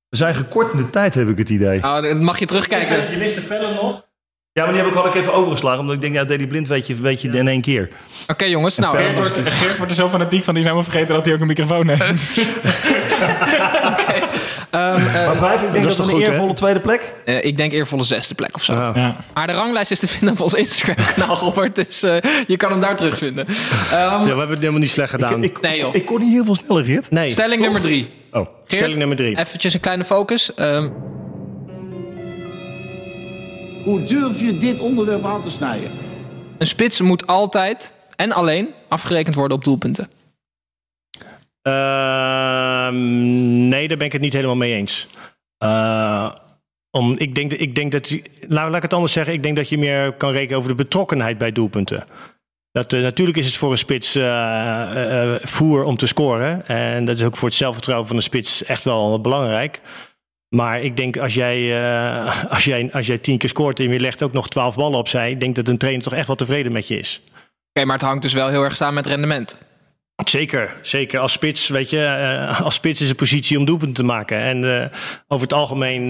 We zijn gekort in de tijd, heb ik het idee. Oh, dat mag je terugkijken. Je mist de pellen nog? Ja, maar die heb ik, had ik even overgeslagen. Omdat ik denk, ja, Danny Blind weet je, weet je in één keer. Oké jongens, nou... Geert wordt, Geert wordt er zo fanatiek van, die is helemaal vergeten dat hij ook een microfoon heeft. ehm, eh, Maar vijf, ik denk dat is dat, een goed, hè? eervolle tweede plek. eh, ik denk eervolle zesde plek of zo. ja. Maar de ranglijst is te vinden op ons Instagram-kanaal, Robert. Dus eh, je kan hem daar terugvinden. Ehm, Ja, we hebben het helemaal niet slecht gedaan. Ik, Nee, joh. ik kon niet heel veel sneller, Rit. nee. stelling nummer drie. Oh. Geert, Stelling nummer drie. Eventjes een kleine focus. Ehm, Hoe durf je dit onderwerp aan te snijden? een spits moet altijd en alleen afgerekend worden op doelpunten. Ehm, nee, daar ben ik het niet helemaal mee eens. Eh, om, ik, denk, ik denk dat, laat, laat ik het anders zeggen, ik denk dat je meer kan rekenen over de betrokkenheid bij doelpunten. Dat, eh, natuurlijk is het voor een spits eh, eh, voer om te scoren. En dat is ook voor het zelfvertrouwen van een spits echt wel belangrijk. Maar ik denk als jij, eh, als jij, als jij tien keer scoort en je legt ook nog twaalf ballen opzij, ik denk dat een trainer toch echt wel tevreden met je is. Oké, maar het hangt dus wel heel erg samen met rendement. Zeker, zeker. Als spits, weet je, eh, als spits is een positie om doelpunten te maken. En eh, over het algemeen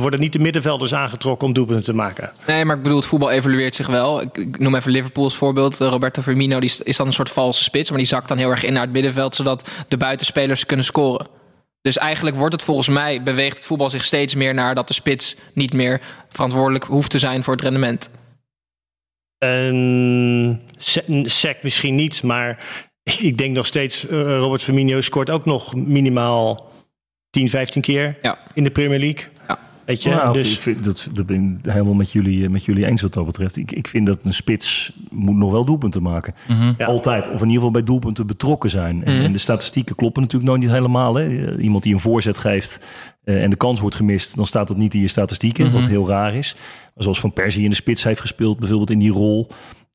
worden niet de middenvelders aangetrokken om doelpunten te maken. Nee, maar ik bedoel, het voetbal evolueert zich wel. Ik, ik noem even Liverpool als voorbeeld. Roberto Firmino die is, is dan een soort valse spits, maar die zakt dan heel erg in naar het middenveld, zodat de buitenspelers kunnen scoren. Dus eigenlijk wordt het volgens mij, beweegt het voetbal zich steeds meer naar dat de spits niet meer verantwoordelijk hoeft te zijn voor het rendement. En sec misschien niet, maar ik denk nog steeds, eh, Robert Firmino scoort ook nog minimaal 10, 15 keer Ja. in de Premier League. Ja. Weet je, Nou, dus ik vind, dat, dat ben ik helemaal met jullie, eh, met jullie eens wat dat betreft. Ik, ik vind dat een spits moet nog wel doelpunten maken. Ja. Altijd. Of in ieder geval bij doelpunten betrokken zijn. En, Mhm. en de statistieken kloppen natuurlijk nog niet helemaal. Hè. Iemand die een voorzet geeft eh, en de kans wordt gemist... dan staat dat niet in je statistieken, wat heel raar is. Maar zoals Van Persie in de spits heeft gespeeld, bijvoorbeeld in die rol...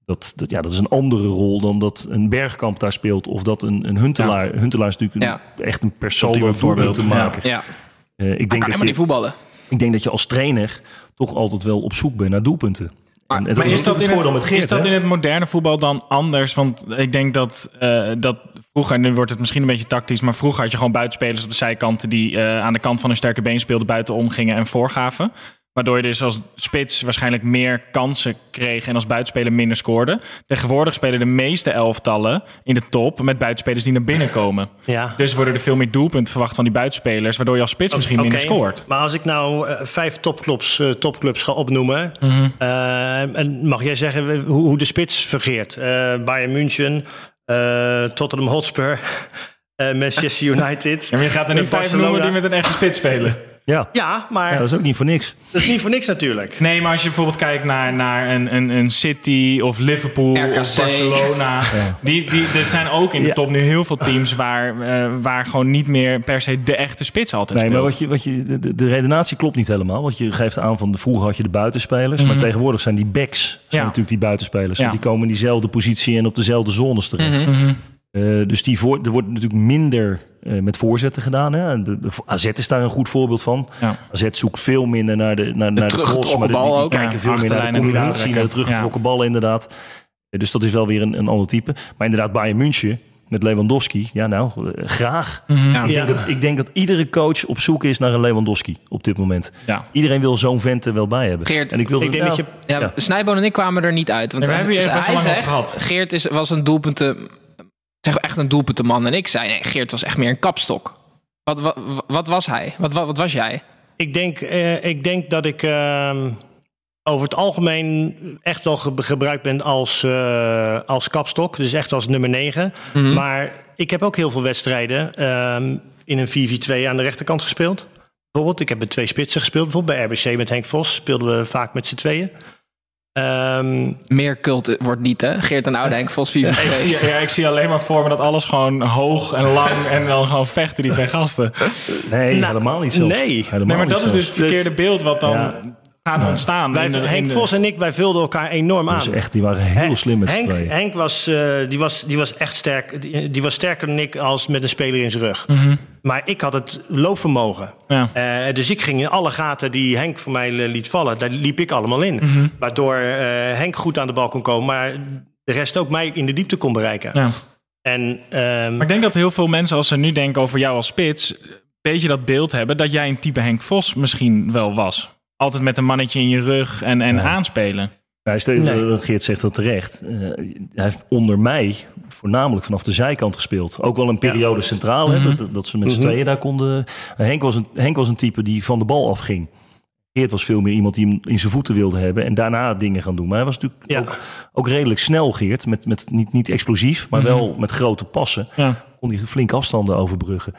Dat, dat, ja, dat is een andere rol dan dat een Bergkamp daar speelt... of dat een, een Huntelaar... Huntelaar is natuurlijk een- echt een persoon Ultieme om doelpunten te voorbeeld, ja. maken. Ja, Eh, ik ik denk kan dat helemaal je, niet voetballen. Ik denk dat je als trainer toch altijd wel op zoek bent naar doelpunten. Maar- en, en is dat, het in het, Geert, is dat in het moderne voetbal dan anders? Want ik denk dat, eh, dat vroeger, nu wordt het misschien een beetje tactisch, maar vroeger had je gewoon buitenspelers op de zijkanten die eh, aan de kant van een sterke been speelden, buitenom gingen en voorgaven. Waardoor je dus als spits waarschijnlijk meer kansen kreeg en als buitenspeler minder scoorde. Tegenwoordig spelen de meeste elftallen in de top met buitenspelers die naar binnen komen. ja. Dus worden er veel meer doelpunten verwacht van die buitenspelers, waardoor je als spits misschien minder Oké, scoort. Maar als ik nou eh, vijf topclubs, eh, topclubs ga opnoemen. Mhm. eh, en mag jij zeggen hoe, hoe de spits vergeert? Bayern München, Tottenham Hotspur, Manchester United. En je gaat er eh, vijf noemen die met een echte spits spelen. Ja. Ja, maar ja, dat is ook niet voor niks. dat is niet voor niks natuurlijk. Nee, maar als je bijvoorbeeld kijkt naar, naar een, een, een City of Liverpool RKC. of Barcelona. Die, die, er zijn ook in de Ja. top nu heel veel teams waar, eh, waar gewoon niet meer per se de echte spits altijd Nee, maar speelt. wat je, wat je, de- de, de redenatie klopt niet helemaal. Want je geeft aan van de, vroeger had je de buitenspelers. Maar tegenwoordig zijn die backs zijn Mhm. Ja. natuurlijk die buitenspelers. Ja. Want die komen in diezelfde positie en op dezelfde zones terecht. Mhm. Eh, dus die voor, er wordt natuurlijk minder eh, met voorzetten gedaan. Hè? De, de- AZ is daar een goed voorbeeld van. Ja. AZ zoekt veel minder naar de, naar, naar de cross. teruggetrokken Maar de- die, bal die ook. kijken Ja, veel meer naar de combinatie, naar de teruggetrokken ballen inderdaad. Eh, Dus dat is wel weer een, een ander type. Maar inderdaad, Bayern München met Lewandowski. Ja, nou, graag. Mhm. Ik, denk dat, ik denk dat iedere coach op zoek is naar een Lewandowski op dit moment. Iedereen wil zo'n vent er wel bij hebben. Geert, en ik, wil ik denk dat je... Ja, Snijboon en ik kwamen er niet uit. Want Nee, we hebben hier best zegt, gehad. Geert is, was een doelpunten... Zeg echt een doelpuntenman. En ik zei, nee, Geert was echt meer een kapstok. Wat, wat, wat was hij? Wat, wat, wat was jij? Ik denk, eh, ik denk dat ik ehm, over het algemeen echt wel ge- gebruikt ben als, eh, als kapstok. Dus echt als nummer 9. Mhm. Maar ik heb ook heel veel wedstrijden ehm, in een 4-4-2 aan de rechterkant gespeeld. Bijvoorbeeld, ik heb met twee spitsen gespeeld. Bijvoorbeeld bij RBC met Henk Vos speelden we vaak met z'n tweeën. Ehm, Meer cult wordt niet, hè? Geert en Oude Henk Vos 4 Ik zie, ja, ik zie alleen maar voor me dat alles gewoon hoog en lang en dan gewoon vechten, die twee gasten. Nee, Nou, helemaal niet zelfs. nee. Helemaal Nee, maar niet dat is dus het verkeerde beeld wat dan Ja. Gaat ontstaan. wij, in de- in Henk Vos en ik, wij vulden elkaar enorm aan. Echt, die waren heel slim met Henk. Henk was, eh, die was, die was echt sterk. Die, die was sterker dan ik als met een speler in zijn rug. Mhm. Maar ik had het loopvermogen. Ja. Eh, dus ik ging in alle gaten die Henk voor mij eh, liet vallen, daar liep ik allemaal in. Mhm. Waardoor eh, Henk goed aan de bal kon komen, maar de rest ook mij in de diepte kon bereiken. Ja. En, ehm, Maar ik denk dat heel veel mensen, als ze nu denken over jou als spits, een beetje dat beeld hebben dat jij een type Henk Vos misschien wel was. Altijd met een mannetje in je rug en, en aanspelen. Stel- Nee. Geert zegt dat terecht. Eh, hij heeft onder mij voornamelijk vanaf de zijkant gespeeld. Ook wel een periode centraal, hè, Mhm. dat, dat ze met z'n Mhm. tweeën daar konden. Eh, Henk, was een, Henk was een type die van de bal afging. Geert was veel meer iemand die hem in zijn voeten wilde hebben en daarna dingen gaan doen. Maar hij was natuurlijk Ja. ook, ook redelijk snel, Geert. Met, met, niet, niet explosief, maar wel met grote passen. Ja. Kon hij flink afstanden overbruggen.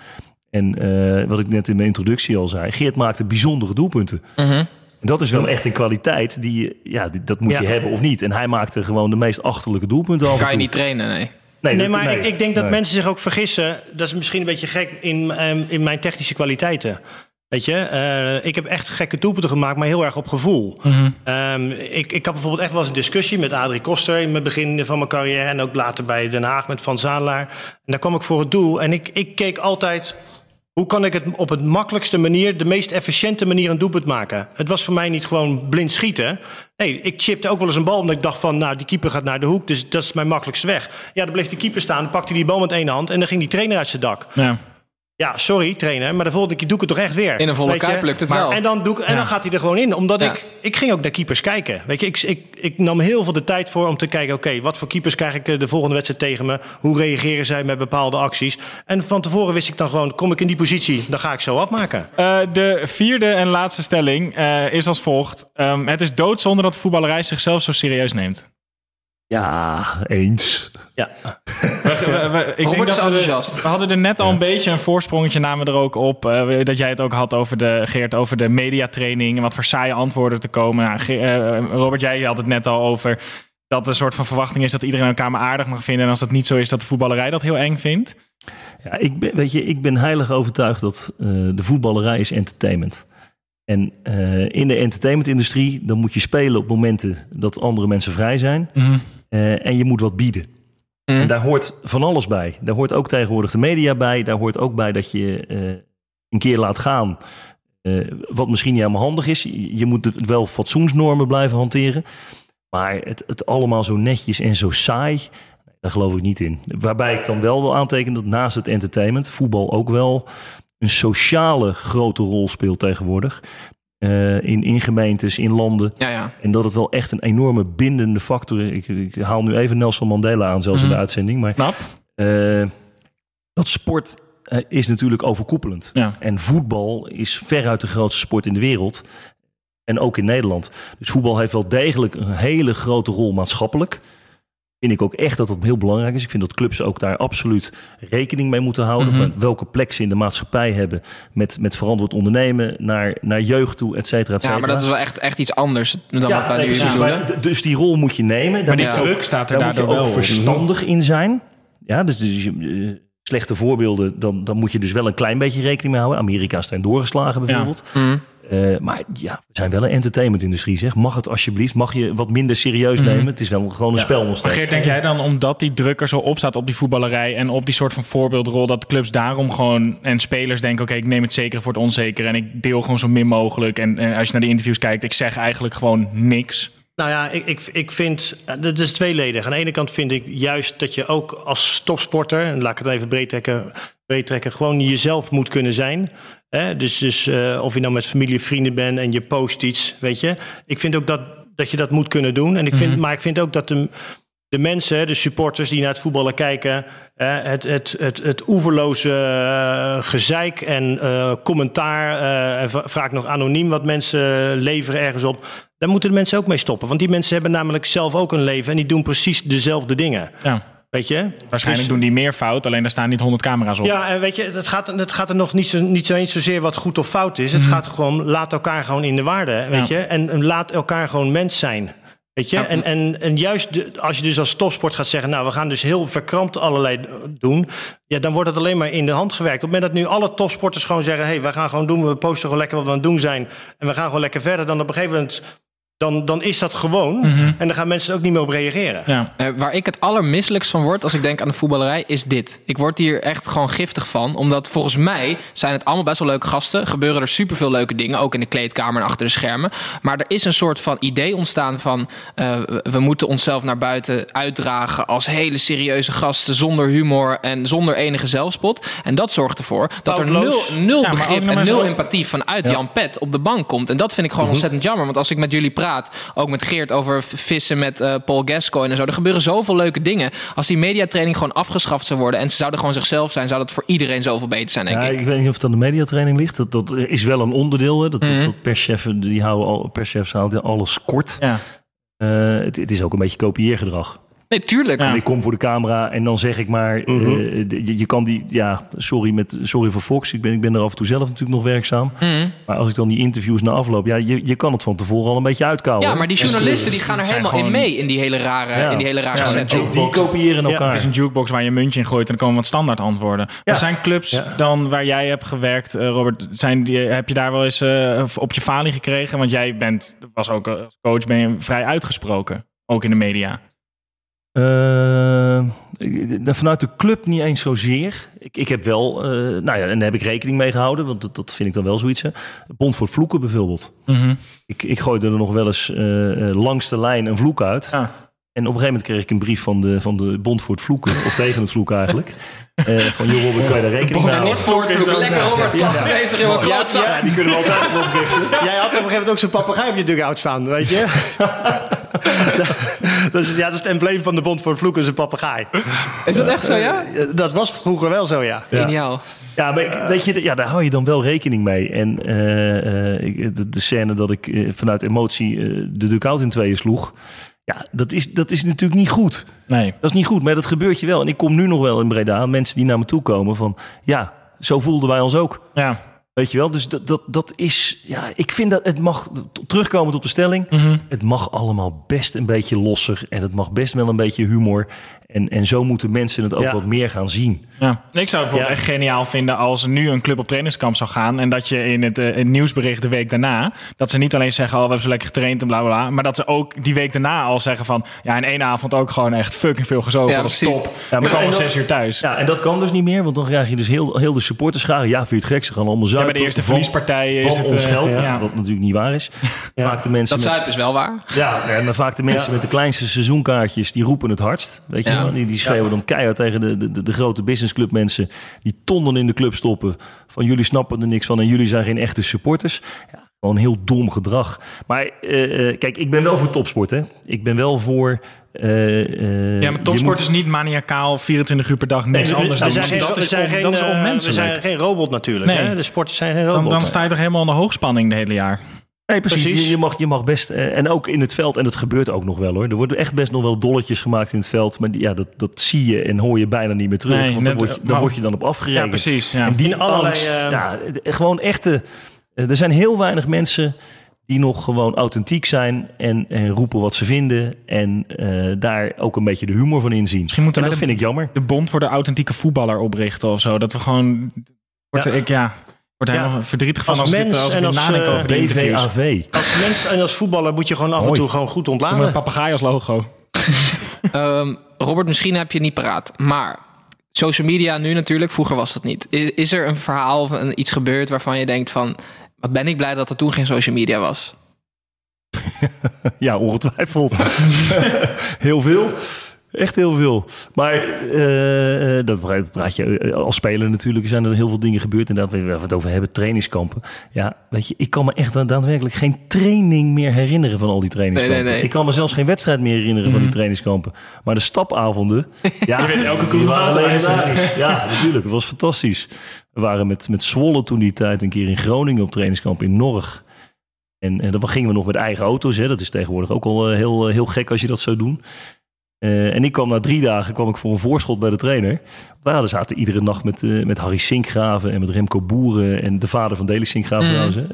En eh, wat ik net in mijn introductie al zei, Geert maakte bijzondere doelpunten. Mhm. Dat is wel echt een kwaliteit die je, ja, die- dat moet Ja. je hebben of niet. En hij maakte gewoon de meest achterlijke doelpunten Kan je niet trainen, nee. Nee, nee, dat- maar nee, ik, ik denk dat nee. mensen zich ook vergissen. Dat is misschien een beetje gek in, ehm, in mijn technische kwaliteiten. Weet je, eh, ik heb echt gekke doelpunten gemaakt, maar heel erg op gevoel. Mhm. Ehm, ik, ik had bijvoorbeeld echt wel eens een discussie met Adrie Koster in het begin van mijn carrière. En ook later bij Den Haag met Van Zaanlaar. En daar kwam ik voor het doel. En ik, ik keek altijd. Hoe kan ik het op het makkelijkste manier, de meest efficiënte manier een doelpunt maken? Het was voor mij niet gewoon blind schieten. Nee, ik chipte ook wel eens een bal omdat ik dacht van, nou, die keeper gaat naar de hoek, dus dat is mijn makkelijkste weg. Ja, dan bleef die keeper staan, pakte die bal met één hand en dan ging die trainer uit zijn dak. Ja. Ja, sorry trainer, maar de volgende keer doe ik het toch echt weer. In een volle kuip lukt het Maar- wel. En dan, doe ik, en Ja. dan gaat hij er gewoon in. Omdat Ja. ik, ik ging ook naar keepers kijken. Weet je, ik, ik, ik nam heel veel de tijd voor om te kijken... oké, wat voor keepers krijg ik eh, de volgende wedstrijd tegen me? Hoe reageren zij met bepaalde acties? En van tevoren wist ik dan gewoon, kom ik in die positie... dan ga ik zo afmaken. Eh, de vierde en laatste stelling eh, is als volgt. Ehm, het is doodzonde dat de voetballerij zichzelf zo serieus neemt. Ja, eens. Ja. We- we- we- ik denk Robert is dat we, de- enthousiast. we hadden er net al een beetje een voorsprongetje namen er ook op. eh, dat jij het ook had over de, Geert, over de mediatraining. En wat voor saaie antwoorden te komen. Nou, Ge- eh, Robert, jij had het net al over dat er een soort van verwachting is dat iedereen elkaar maar aardig mag vinden. En als dat niet zo is, dat de voetballerij dat heel eng vindt. Ja, ik ben, weet je, ik ben heilig overtuigd dat eh, de voetballerij is entertainment. En eh, in de entertainmentindustrie, dan moet je spelen op momenten dat andere mensen vrij zijn. Eh, en je moet wat bieden. Mhm. En daar hoort van alles bij. Daar hoort ook tegenwoordig de media bij. Daar hoort ook bij dat je eh, een keer laat gaan. wat misschien niet helemaal handig is. Je moet het wel fatsoensnormen blijven hanteren. Maar het, het allemaal zo netjes en zo saai. Daar geloof ik niet in. Waarbij ik dan wel wil aantekenen dat naast het entertainment voetbal ook wel een sociale grote rol speelt tegenwoordig. Eh, in, in gemeentes, in landen. Ja, ja. En dat het wel echt een enorme bindende factor is. Ik, ik haal nu even Nelson Mandela aan, zelfs in Mhm. de uitzending. Maar eh, dat sport eh, is natuurlijk overkoepelend. Ja. En voetbal is veruit de grootste sport in de wereld. En ook in Nederland. Dus voetbal heeft wel degelijk een hele grote rol maatschappelijk. Vind ik ook echt dat dat heel belangrijk is. Ik vind dat clubs ook daar absoluut rekening mee moeten houden. Mhm. Met welke plek ze in de maatschappij hebben. Met, met verantwoord ondernemen naar, naar jeugd toe, et cetera, et Ja, cetera. maar dat is wel echt, echt iets anders dan Ja, wat wij nee, nu precies. bedoelen. Maar d- dus die rol moet je nemen. Daar Maar die druk ook- staat er daar moet je daardoor ook wel verstandig in zijn. Ja, dus, dus eh, slechte voorbeelden, dan, dan moet je dus wel een klein beetje rekening mee houden. Amerika is erin doorgeslagen bijvoorbeeld. Mhm. Eh, maar ja, we zijn wel een entertainmentindustrie, zeg. Mag het alsjeblieft? Mag je wat minder serieus Mhm. nemen? Het is wel gewoon een spel nog Maar. Geert, denk jij dan omdat die druk er zo op staat op die voetballerij en op die soort van voorbeeldrol, dat clubs daarom gewoon en spelers denken: oké, ik neem het zeker voor het onzeker en ik deel gewoon zo min mogelijk. En, en als je naar die interviews kijkt, ik zeg eigenlijk gewoon niks. Nou ja, ik, ik, ik vind, eh, dat is tweeledig. Aan de ene kant vind ik juist dat je ook als topsporter, en laat ik het even breed trekken, breed trekken gewoon jezelf moet kunnen zijn. Hè? Dus, dus uh, of je nou met familie, vrienden bent en je post iets, weet je. Ik vind ook dat, dat je dat moet kunnen doen. En ik vind, Maar ik vind ook dat de, de mensen, de supporters die naar het voetballen kijken, het, het, het, het oeverloze uh, gezeik en uh, commentaar, en vaak nog anoniem wat mensen leveren ergens op, daar moeten de mensen ook mee stoppen. Want die mensen hebben namelijk zelf ook een leven en die doen precies dezelfde dingen. Ja. Weet je? Waarschijnlijk doen die meer fout, alleen daar staan niet honderd camera's op. Ja, en weet je, het gaat, het gaat er nog niet zo, niet zo eens zozeer wat goed of fout is. Het Mhm. gaat gewoon, laat elkaar gewoon in de waarde, weet Ja. je? En, en laat elkaar gewoon mens zijn. Weet je? En, en, en juist de- als je dus als topsport gaat zeggen, nou, we gaan dus heel verkrampt allerlei doen, ja, dan wordt het alleen maar in de hand gewerkt. Op het moment dat nu alle topsporters gewoon zeggen, hé, hey, wij gaan gewoon doen, we posten gewoon lekker wat we aan het doen zijn, en we gaan gewoon lekker verder, dan op een gegeven moment, dan, dan is dat gewoon, Mhm. en dan gaan mensen er ook niet meer op reageren. Ja. Eh, waar ik het allermisselijkst van word als ik denk aan de voetballerij, is dit. Ik word hier echt gewoon giftig van. Omdat volgens mij zijn het allemaal best wel leuke gasten. Gebeuren er superveel leuke dingen, ook in de kleedkamer en achter de schermen. Maar er is een soort van idee ontstaan van... eh, we moeten onszelf naar buiten uitdragen als hele serieuze gasten... zonder humor en zonder enige zelfspot. En dat zorgt ervoor dat er nul, nul Ja, begrip en nul zo- empathie vanuit Jan Pet op de bank komt. En dat vind ik gewoon ontzettend jammer. Want als ik met jullie praat, ook met Geert over vissen met eh, Paul Gascoigne en zo. Er gebeuren zoveel leuke dingen. Als die mediatraining gewoon afgeschaft zou worden en ze zouden gewoon zichzelf zijn, zou dat voor iedereen zoveel beter zijn, denk Ja, ik. ik weet niet of het aan de mediatraining ligt. Dat, dat is wel een onderdeel. Hè. Dat, dat, dat perschef, die houden al, perschefs houden alles kort. Ja. Eh, het, het is ook een beetje kopieergedrag. Nee, tuurlijk. Ja. Ik kom voor de camera en dan zeg ik maar... eh, je, je kan die... Ja, sorry, met, sorry voor Fox. Ik ben, ik ben er af en toe zelf natuurlijk nog werkzaam. Mhm. Maar als ik dan die interviews na afloop... Ja, je, je kan het van tevoren al een beetje uitkouwen. Ja, maar die journalisten die gaan er helemaal in mee in die hele rare, Ja. in die hele rare Ja, setting. Die kopiëren elkaar. Het is een jukebox waar je een muntje in gooit en dan komen wat standaard antwoorden. Ja. Er zijn clubs dan waar jij hebt gewerkt, eh, Robert. Zijn die, heb je daar wel eens eh, op je falie gekregen? Want jij bent, was ook als coach, ben je vrij uitgesproken. Ook in de media. Eh, ik- vanuit de club niet eens zozeer. Ik, ik heb wel, eh, nou ja, en daar heb ik rekening mee gehouden, want dat, dat vind ik dan wel zoiets. Hè. Bond voor het vloeken bijvoorbeeld. Ik, ik gooide er nog wel eens eh, eh, langs de lijn een vloek uit. Ja. En op een gegeven moment kreeg ik een brief van de, van de Bond voor het vloeken, of tegen het vloeken eigenlijk. Eh, van, joh Robert, kan je daar rekening mee houden? voor het lekker Robert Klassen bezig in mijn klootzak. Ja, die kunnen we altijd. Jij had op een gegeven moment ook zo'n papegaai op je dugout staan, weet je? dat, is, ja, dat is het embleem van de Bond voor het Vloeken, is een papegaai. Is dat echt zo, ja? Eh, Dat was vroeger wel zo, ja. Ja. Geniaal. Ja, maar ik- weet je, ja, daar hou je dan wel rekening mee. En eh, eh, de, de scène dat ik eh, vanuit emotie eh, de dugout in tweeën sloeg. Ja, dat is, dat is natuurlijk niet goed. Nee. Dat is niet goed, maar dat gebeurt je wel. En ik kom nu nog wel in Breda, mensen die naar me toe komen van... Ja, zo voelden wij ons ook. Ja. Weet je wel, dus dat, dat, dat is... Ja, ik vind dat het mag, terugkomend op de stelling... het mag allemaal best een beetje losser. En het mag best wel een beetje humor. En, en zo moeten mensen het ook Ja. wat meer gaan zien. Ja. Ik zou het bijvoorbeeld Ja. echt geniaal vinden als er nu een club op trainingskamp zou gaan. En dat je in het, eh, het nieuwsbericht de week daarna. Dat ze niet alleen zeggen: Oh, we hebben zo lekker getraind en bla bla bla. Maar dat ze ook die week daarna al zeggen: van ja, in één avond ook gewoon echt fucking veel gezopen. Ja, dat is top. Ja, Ja, maar dat- zes uur thuis. Ja, en dat kan dus niet meer, want dan krijg je dus heel, heel de supporterscharen. Ja, vind je het gek? Ze gaan allemaal Ja, zuipen. bij de eerste van- verliespartij is het... ons eh, geld, ja. wat natuurlijk niet waar is. Vaak de mensen Dat zuipen is wel waar. ja, en dan vaak de mensen met de kleinste seizoenkaartjes, die roepen het hardst. Weet je Ja. Die, die schreeuwen dan keihard tegen de, de, de, de grote businessclub mensen die tonnen in de club stoppen. Van jullie snappen er niks van en jullie zijn geen echte supporters. Ja, gewoon heel dom gedrag. Maar eh, eh, kijk, ik ben wel voor topsport. Hè. Ik ben wel voor... eh, eh, Ja, maar topsport moet- is niet maniacaal 24 uur per dag niks Nee, anders doen. geen- dat we is, zijn on- geen, dat is eh, onmenselijk. We zijn geen robot natuurlijk. Nee. Hè? De sporters zijn geen robot. dan, dan sta je toch helemaal onder hoogspanning de hele jaar. Nee, precies. Precies. Je, je mag, je mag best. eh, en ook in het veld, en dat gebeurt ook nog wel hoor. Er worden echt best nog wel dolletjes gemaakt in het veld. Maar die, ja, dat, dat zie je en hoor je bijna niet meer terug. Nee, want net, dan word je, eh, dan maar- word je dan op afgerekend. Ja, precies. Ja. En die In allerlei, angst, eh, ja, gewoon echte. Er zijn heel weinig mensen die nog gewoon authentiek zijn en, en roepen wat ze vinden. En daar ook een beetje de humor van inzien. Misschien moeten en wij dat de- vind ik jammer. de bond voor de authentieke voetballer oprichten of zo. Dat we gewoon... Ja. ik, ja, word Ja. helemaal verdrietig van Als als, dit- mens als ik en dit als, nadenk eh, over de interviews. BVAV. Als mens en als voetballer moet je gewoon af en toe gewoon goed Met een ontladen. papegaai als logo. Ehm, Robert, misschien heb je het niet paraat. Maar social media nu natuurlijk, vroeger was dat niet. Is, is er een verhaal of een, iets gebeurd waarvan je denkt van... wat ben ik blij dat er toen geen social media was? ja, ongetwijfeld. heel veel. Echt heel veel. Maar eh, eh, dat praat- je eh, als speler natuurlijk. zijn er heel veel dingen gebeurd. En dat we het over hebben, trainingskampen. Ja, weet je, ik kan me echt daadwerkelijk geen training meer herinneren van al die trainingskampen. Nee, nee, nee. Ik kan me zelfs geen wedstrijd meer herinneren van die trainingskampen. Maar de stapavonden, ja, Je weet elke legendarisch. Ja, natuurlijk. Het was fantastisch. We waren met, met Zwolle toen die tijd een keer in Groningen op trainingskamp in Norg. En, en dan gingen we nog met eigen auto's. Hè. Dat is tegenwoordig ook al heel, heel gek als je dat zou doen. Eh, en ik kwam na drie dagen kwam ik voor een voorschot bij de trainer. We hadden zaten iedere nacht met, eh, met Harry Sinkgraven en met Remco Boeren. En de vader van Deli Sinkgraven Mhm. trouwens.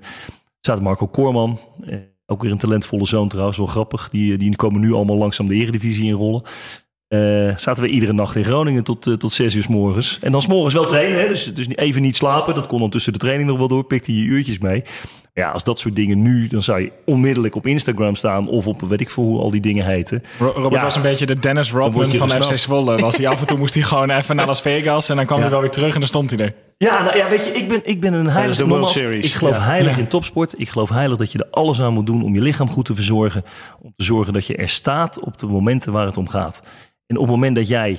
Eh, zaten Marco Koorman. ook weer een talentvolle zoon trouwens, wel grappig. Die, die komen nu allemaal langzaam de eredivisie inrollen. Zaten we iedere nacht in Groningen tot, tot zes uur s morgens. En dan s morgens wel trainen, hè? Dus, dus even niet slapen. Dat kon dan tussen de training nog wel door. Pikte je uurtjes mee. Ja, als dat soort dingen nu, dan zou je onmiddellijk op Instagram staan. Of op weet ik veel hoe al die dingen heten. Ro- Robert Ja. was een beetje de Dennis Rodman van gesnapt. FC Zwolle. Was hij af en toe moest hij gewoon even naar Las Vegas en dan kwam Ja. hij wel weer terug en dan stond hij er. Ja, nou ja, weet je, ik ben, ik ben een heilig de World nogmaals, Series. Ik geloof Ja. heilig Ja. in topsport. Ik geloof heilig dat je er alles aan moet doen om je lichaam goed te verzorgen. Om te zorgen dat je er staat op de momenten waar het om gaat. En op het moment dat jij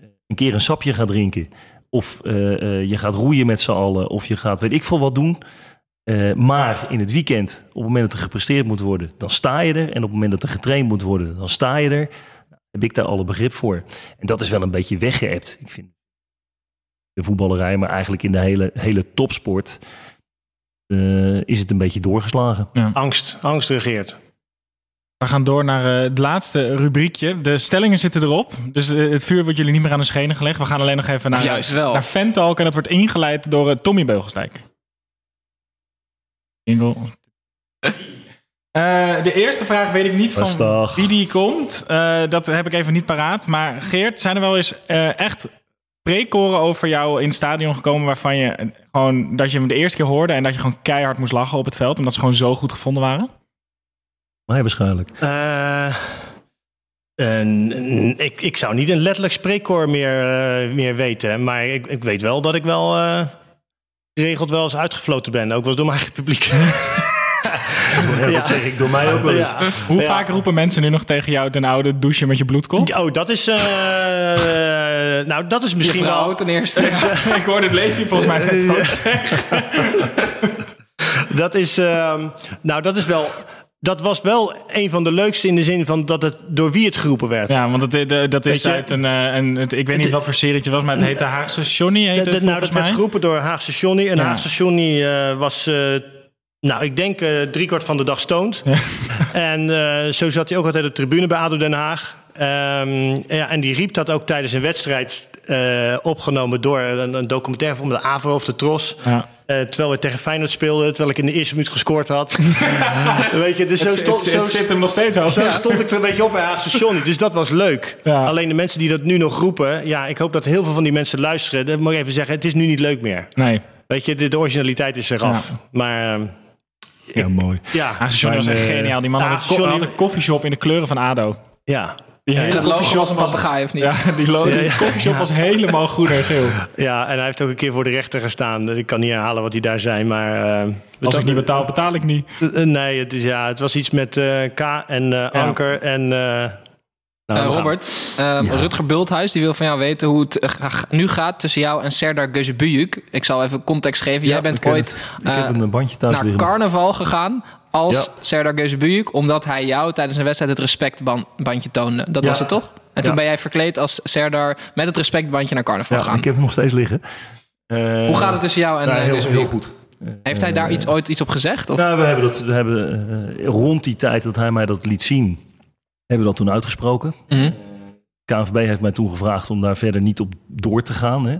eh, een keer een sapje gaat drinken. Of eh, eh, je gaat roeien met z'n allen. Of je gaat weet ik veel wat doen. Eh, maar in het weekend, op het moment dat er gepresteerd moet worden, dan sta je er. En op het moment dat er getraind moet worden, dan sta je er. Nou, heb ik daar alle begrip voor. En dat is wel een beetje weggeëpt. Ik vind de voetballerij, maar eigenlijk in de hele, hele topsport eh, is het een beetje doorgeslagen. Angst, angst regeert. We gaan door naar eh, het laatste rubriekje. De stellingen zitten erop. Dus het vuur wordt jullie niet meer aan de schenen gelegd. We gaan alleen nog even naar, Juist wel. naar Fantalk. En dat wordt ingeleid door Tommy Beugelsdijk. Jingle. Eh, de eerste vraag weet ik niet van wie die komt. Eh, dat heb ik even niet paraat. Maar Geert, zijn er wel eens eh, echt prekoren over jou in het stadion gekomen... waarvan je gewoon, dat je hem de eerste keer hoorde... en dat je gewoon keihard moest lachen op het veld... omdat ze gewoon zo goed gevonden waren? Mij waarschijnlijk. Eh, ik, ik zou niet een letterlijk spreekkoor meer, meer weten. Maar ik, ik weet wel dat ik wel geregeld wel eens uitgefloten ben. Ook wel eens door mijn eigen publiek. Ja, dat zeg ik door mij ook wel eens. Ja. Hoe Ja. vaak roepen mensen nu nog tegen jou ten oude douchen met je bloedkop? Oh, dat is... eh, nou, dat is misschien Je vrouw wel... ten eerste. ik hoorde het Leefje volgens mij net ook zeggen. Dat is, ehm, nou, dat is wel. Dat was wel een van de leukste in de zin van dat het door wie het geroepen werd. Ja, want het, de- dat is je- uit een, eh, een... het- ik weet niet wat voor serie het was, maar het heet de Haagse Johnny, heet Dat- het nou, dat werd geroepen door Haagse Johnny. En Ja. Haagse Johnny eh, was, eh, nou, ik denk eh driekwart van de dag stoned. en eh, zo zat hij ook altijd op de tribune bij ADO Den Haag. Ehm, ja, en die riep dat ook tijdens een wedstrijd eh, opgenomen door een, een documentaire van de AVRO of de Tros. Ja. Eh, terwijl we tegen Feyenoord speelden, terwijl ik in de eerste minuut gescoord had. Weet je, dus zo Het, stond, het- zo, het zit hem nog steeds over. zo stond ik er een beetje op bij Haagse Johnny. Dus dat was leuk. Ja. Alleen de mensen die dat nu nog roepen... ja, ik hoop dat heel veel van die mensen luisteren. Dat moet ik even zeggen, het is nu niet leuk meer. Nee, Weet je, de, de originaliteit is eraf. Ja. Maar ehm, Ja, mooi. ja, Haagse Johnny was echt eh, geniaal. Die man had, een had een koffieshop in de kleuren van ADO. ja, Die hele En het logo koffieshop was een papegaai, of niet? Ja, die, lo- die koffieshop was helemaal groen en geel. ja, en hij heeft ook een keer voor de rechter gestaan. Ik kan niet herhalen wat hij daar zei, maar... eh, Als ik niet betaal, betaal ik niet. Eh, Nee, het, is, ja, het was iets met eh, K en eh, Anker en... eh, nou, Eh, Robert, eh, Rutger Bulthuis die wil van jou weten hoe het eh, nu gaat tussen jou en Serdar Gözebüyük. Ik zal even context geven. Jij bent ooit het. Ik eh, heb een bandje thuis naar liggen. carnaval gegaan als Ja. Serdar omdat hij jou tijdens een wedstrijd het respectbandje toonde. Dat Ja. was het toch? En toen ben jij verkleed als Serdar met het respectbandje naar carnaval Ja, gaan. ik heb hem nog steeds liggen. Hoe gaat het tussen jou en nou, heel, heel goed. Heeft hij daar Eh, iets, ooit iets op gezegd? Of? Nou, we hebben, dat, we hebben eh, rond die tijd dat hij mij dat liet zien, hebben we dat toen uitgesproken. Mhm. KNVB heeft mij toen gevraagd om daar verder niet op door te gaan. Hè.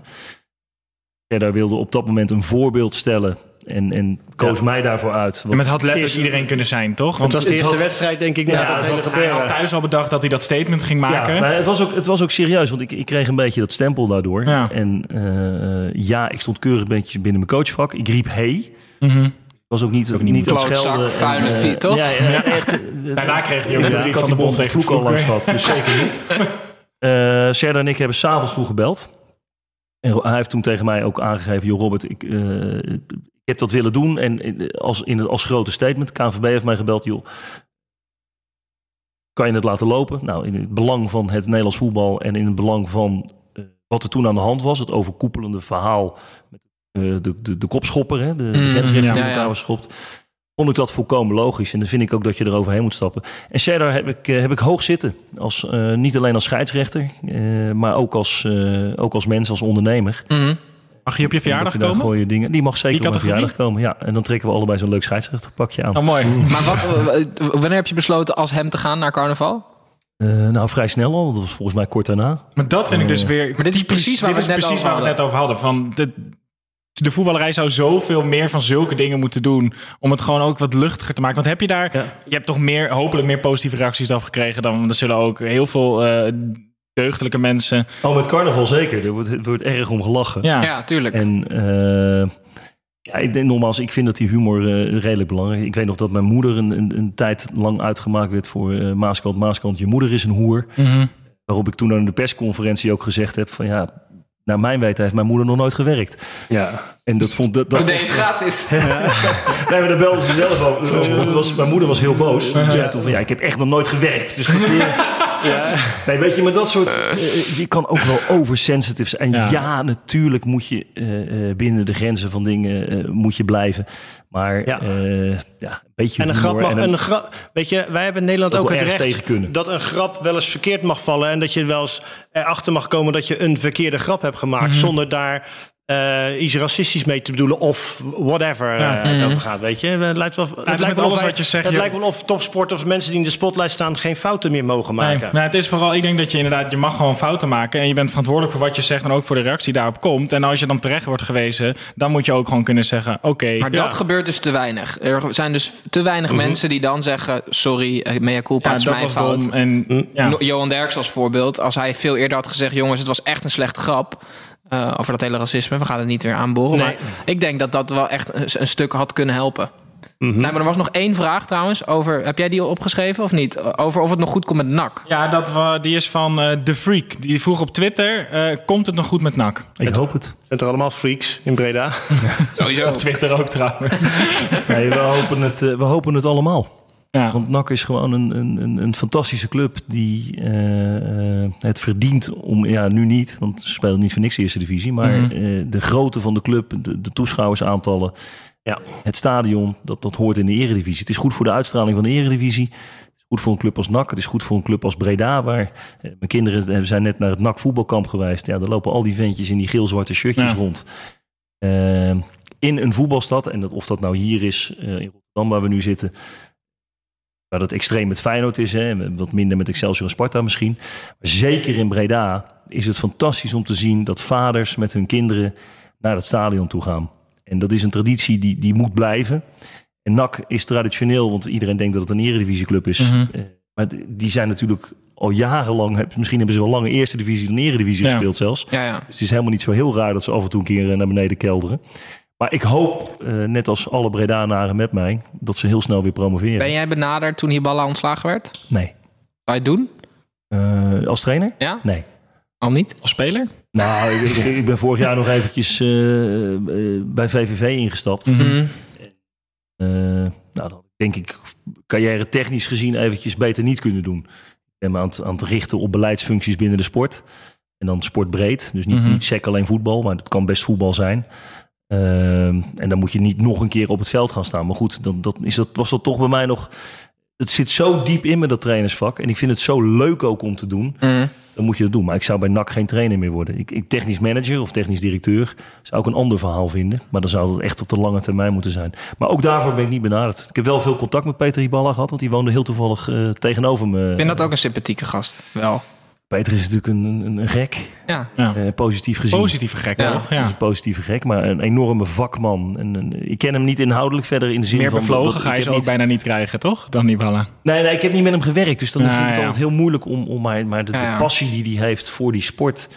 Verder wilde op dat moment een voorbeeld stellen en, en koos mij daarvoor uit. En het had letterlijk Eerst- iedereen kunnen zijn, toch? Het Want was de het eerste had- wedstrijd, denk ik, na Ja, het het hele had- hij had thuis al bedacht dat hij dat statement ging maken. Ja, maar het was, ook, het was ook serieus, want ik, ik kreeg een beetje dat stempel daardoor. Ja. En eh, ja, ik stond keurig een beetje binnen mijn coachvak. Ik riep hey. Mhm. was ook niet, niet niet het klootzak, schelden. vuile en, eh, vie- toch? Ja, ja, echt. eh, Daarna kreeg hij ook een ja, brief ik had van de die bond tegen vloek al langs gehad, dus zeker niet. Eh Serdar en ik hebben s'avonds toen gebeld. En hij heeft toen tegen mij ook aangegeven... joh Robert, ik, eh, ik heb dat willen doen en eh, als, in het, als grote statement, KNVB heeft mij gebeld, joh, kan je het laten lopen? Nou, in het belang van het Nederlands voetbal en in het belang van eh, wat er toen aan de hand was, het overkoepelende verhaal met eh, de, de, de kopschopper, hè, de, de Mm, grensrechter ja, die ja. elkaar was geschopt. Vond ik dat volkomen logisch. En dan vind ik ook dat je er overheen moet stappen. En Serdar heb ik, heb ik hoog zitten. Als, niet alleen als scheidsrechter, maar ook als, ook als mens, als ondernemer. Mhm. Mag je op je verjaardag komen? gooie dingen. Die mag zeker Die op mijn categorie? verjaardag komen. Ja, en dan trekken we allebei zo'n leuk scheidsrechterpakje aan. Oh, mooi. Maar wat, eh, wanneer heb je besloten als hem te gaan naar carnaval? Eh, nou, vrij snel al. Dat was volgens mij kort daarna. Maar dat vind ik dus Eh, weer... Maar dit is precies waar dit we het is net precies over waar we het net over hadden. Van de, de voetballerij zou zoveel meer van zulke dingen moeten doen. Om het gewoon ook wat luchtiger te maken. Want heb je daar... Ja. Je hebt toch meer, hopelijk meer positieve reacties op gekregen. Dan, want er zullen ook heel veel eh, deugdelijke mensen... Oh, met carnaval zeker. Er wordt, er wordt erg om gelachen. Ja, Ja, tuurlijk. En eh, ja, ik denk nogmaals, ik vind dat die humor eh, redelijk belangrijk is. Ik weet nog dat mijn moeder een, een, een tijd lang uitgemaakt werd voor eh Maaskant. Maaskant, je moeder is een hoer. Mhm. Waarop ik toen aan de persconferentie ook gezegd heb van ja... Naar mijn weten heeft mijn moeder nog nooit gewerkt. Ja. En dat vond dat, dat Nee, vond- gratis. Nee, maar daar belden ze zelf over. Dat was, mijn moeder was heel boos. Die zei toen van, ja, ik heb echt nog nooit gewerkt. Dus dat, eh, Nee, weet je, maar dat soort... eh, je kan ook wel oversensitive zijn. En Ja. ja, natuurlijk moet je eh, eh, binnen de grenzen van dingen eh, moet je blijven. Maar Ja. eh, ja, een beetje En een grap mag, en en een grap, weet je, wij hebben in Nederland ook het recht dat een grap wel eens verkeerd mag vallen en dat je wel eens erachter mag komen dat je een verkeerde grap hebt gemaakt Mhm. zonder daar eh, iets racistisch mee te bedoelen of whatever Ja. het over gaat, weet je. Het lijkt wel, het met lijkt wel alles of wij- wat je zegt, Het je- lijkt wel of topsporters of mensen die in de spotlight staan geen fouten meer mogen Nee, maken. nou, het is vooral, ik denk dat je inderdaad, je mag gewoon fouten maken. En je bent verantwoordelijk voor wat je zegt en ook voor de reactie daarop komt. En als je dan terecht wordt gewezen, dan moet je ook gewoon kunnen zeggen, oké. Maar dat gebeurt dus te weinig. Er zijn dus te weinig mensen die dan zeggen... sorry, eh, mea culpa, ja, het is dat mijn was fout. dom. En, ja. No- Johan Derks als voorbeeld. Als hij veel eerder had gezegd... jongens, het was echt een slechte grap... eh, over dat hele racisme. We gaan het niet weer aanboren. Nee. Maar ik denk dat dat wel echt een, een stuk had kunnen helpen. Mhm. Nou, maar er was nog één vraag trouwens. Over, heb jij die al opgeschreven of niet? Over of het nog goed komt met NAC. Ja, dat, wa- die is van eh The Freak. Die vroeg op Twitter, eh, komt het nog goed met NAC? Ik hoop het. Zijn er allemaal freaks in Breda? Sowieso. Op Twitter ook trouwens. Nee, we, hopen het, we hopen het allemaal. Ja. Want NAC is gewoon een, een, een, fantastische club die eh, eh, het verdient om, ja nu niet, want ze spelen niet voor niks de eerste divisie, maar Mhm. eh, de grootte van de club, de, de toeschouwersaantallen, Ja. het stadion, dat, dat hoort in de eredivisie. Het is goed voor de uitstraling van de eredivisie. Het is goed voor een club als NAC. Het is goed voor een club als Breda, waar mijn kinderen zijn net naar het NAC voetbalkamp geweest. Ja, daar lopen al die ventjes in die geel-zwarte shirtjes Ja. rond. Eh, in een voetbalstad, en dat, of dat nou hier is, in Rotterdam waar we nu zitten, waar dat extreem met Feyenoord is, hè, wat minder met Excelsior en Sparta misschien. Maar zeker in Breda is het fantastisch om te zien dat vaders met hun kinderen naar het stadion toe gaan. En dat is een traditie die, die moet blijven. En NAC is traditioneel, want iedereen denkt dat het een eredivisieclub is. Mhm. Eh, maar die zijn natuurlijk al jarenlang, misschien hebben ze wel lange eerste divisie dan eredivisie Ja. gespeeld zelfs. Ja, ja. Dus het is helemaal niet zo heel raar dat ze af en toe een keer eh, naar beneden kelderen. Maar ik hoop, eh, net als alle Bredanaren met mij, dat ze heel snel weer promoveren. Ben jij benaderd toen Hiballa ontslagen werd? Nee. Zou je het doen? Eh, als trainer? Ja? Nee. Waarom niet? Als speler? Nou, ik, ik- ik ben vorig jaar nog eventjes eh, eh, bij VVV ingestapt. Mhm. Eh, nou, dat had ik denk ik carrière technisch gezien eventjes beter niet kunnen doen. Ik ben me aan het, aan het richten op beleidsfuncties binnen de sport. En dan sportbreed. Dus niet, Mhm. niet sec alleen voetbal, maar het kan best voetbal zijn. Ehm, en dan moet je niet nog een keer op het veld gaan staan. Maar goed, dan, dat is dat, was dat toch bij mij nog... Het zit zo diep in me, dat trainersvak. En ik vind het zo leuk ook om te doen. Mhm. Dan moet je dat doen. Maar ik zou bij NAC geen trainer meer worden. Ik, ik technisch manager of technisch directeur zou ik een ander verhaal vinden. Maar dan zou dat echt op de lange termijn moeten zijn. Maar ook daarvoor ben ik niet benaderd. Ik heb wel veel contact met Peter Hiballa gehad. Want die woonde heel toevallig eh, tegenover me. Ik vind dat ook een sympathieke gast. Wel. Peter is natuurlijk een, een, een gek. Ja. Eh, positief gezien. Positieve gek, Ja. toch? Is Ja. een positieve gek, maar een enorme vakman. En, een- ik ken hem niet inhoudelijk verder in de zin Meer van... bevlogen dat- ga je ze ook niet- bijna niet krijgen, toch? Dan Nibala. Nee, nee, ik heb niet met hem gewerkt. Dus dan Ja, vind ik het altijd heel moeilijk om... om maar maar de, passie die hij heeft voor die sport...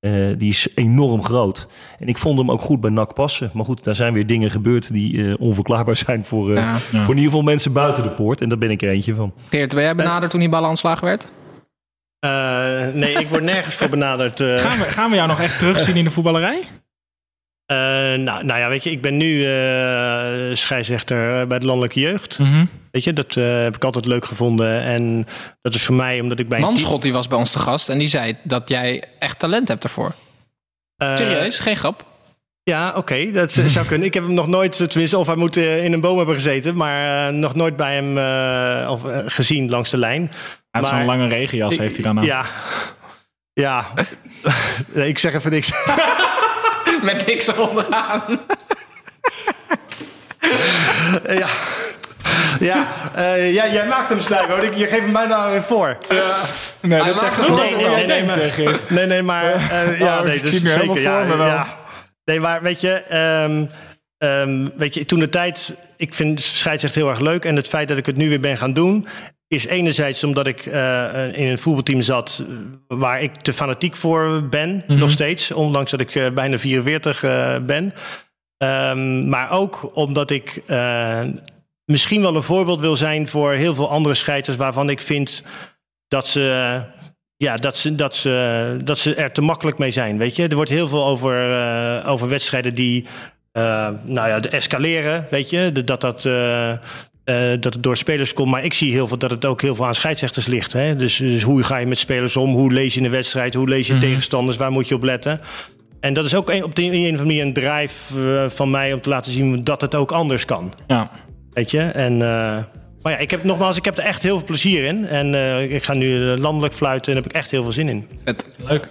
eh, die is enorm groot. En ik vond hem ook goed bij NAC passen. Maar goed, daar zijn weer dingen gebeurd die eh, onverklaarbaar zijn voor, eh, Ja. Ja. voor in ieder geval mensen buiten de poort. En daar ben ik er eentje van. Geert, ben jij benaderd toen Hiballa ontslagen werd? Eh, nee, ik word nergens voor benaderd. eh. Gaan we, gaan we jou nog echt terugzien in de voetballerij? Eh, nou, nou ja, weet je, ik ben nu eh scheidsrechter bij de landelijke jeugd. Mhm. Weet je, dat eh, heb ik altijd leuk gevonden. En dat is voor mij, omdat ik bij... Manschot die was bij ons te gast en die zei dat jij echt talent hebt ervoor. eh, Serieus, geen grap. Ja, oké, dat zou kunnen. Ik heb hem nog nooit, tenminste, of hij moet in een boom hebben gezeten, maar eh, nog nooit bij hem eh, of, gezien langs de lijn. Ja, Maar- een lange regenjas heeft hij dan aan. Ja, ja. Nee, ik zeg even niks. Met niks eronder aan. ja. Ja, eh, ja, jij maakt hem snijden hoor. Je geeft hem bijna weer voor. Nee, Hij dat is echt maakt gewoon wel. jij denkt, maar, nee, nee, maar eh, ja, Oh, nee, ik dus zeker. Ja, ja. Nee, maar weet je, ehm, ehm, weet je, toen de tijd, ik vind scheidsrecht heel erg leuk en het feit dat ik het nu weer ben gaan doen, is enerzijds omdat ik eh, in een voetbalteam zat eh, waar ik te fanatiek voor ben, Mhm. nog steeds, ondanks dat ik eh, bijna 44 eh, ben. Ehm, maar ook omdat ik eh, misschien wel een voorbeeld wil zijn voor heel veel andere scheidsers waarvan ik vind dat ze, ja, dat ze, dat ze, dat ze er te makkelijk mee zijn. Weet je, er wordt heel veel over, eh, over wedstrijden die eh, nou ja, de escaleren. Weet je, dat dat. eh, eh, dat het door spelers komt. Maar ik zie heel veel dat het ook heel veel aan scheidsrechters ligt. Hè? Dus, dus hoe ga je met spelers om? Hoe lees je een wedstrijd? Hoe lees je tegenstanders? Waar moet je op letten? En dat is ook een, op de een of andere manier een drive eh, van mij om te laten zien dat het ook anders kan. Ja. Weet je? En, eh, maar ja, ik heb nogmaals, ik heb er echt heel veel plezier in. En eh, ik ga nu landelijk fluiten en daar heb ik echt heel veel zin in. Het, Leuk.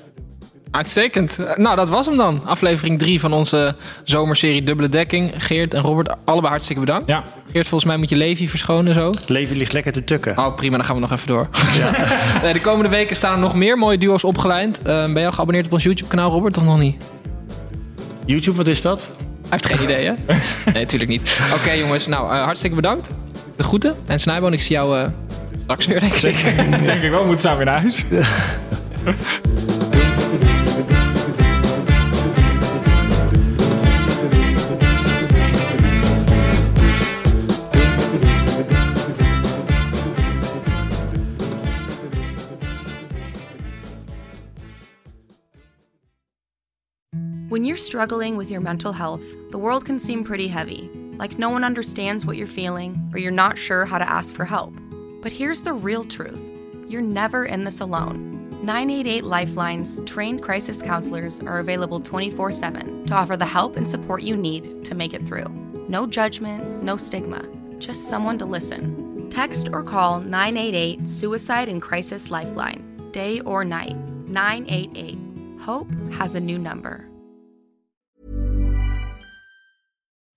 Uitstekend. Eh, Nou, dat was hem dan. Aflevering 3 van onze zomerserie Dubbele Dekking. Geert en Robert, allebei hartstikke bedankt. Ja. Geert, volgens mij moet je Levi verschonen zo. Leven ligt lekker te tukken. Oh, prima, dan gaan we nog even door. Nee, de komende weken staan er nog meer mooie duo's opgeleid. Eh, ben je al geabonneerd op ons YouTube-kanaal, Robert, of nog niet? YouTube, wat is dat? Hij heeft geen idee, hè? Nee, natuurlijk niet. Oké, jongens. Nou, eh, hartstikke bedankt. De groeten. En Snijboon, ik zie jou eh, straks weer, denk ik. Denk ik wel, moet samen weer naar huis. When you're struggling with your mental health, the world can seem pretty heavy, like no one understands what you're feeling or you're not sure how to ask for help. But here's the real truth you're never in this alone. 988 Lifelines trained crisis counselors are available 24 7 to offer the help and support you need to make it through. No judgment, no stigma, just someone to listen. Text or call 988 Suicide and Crisis Lifeline, day or night. 988. Hope has a new number.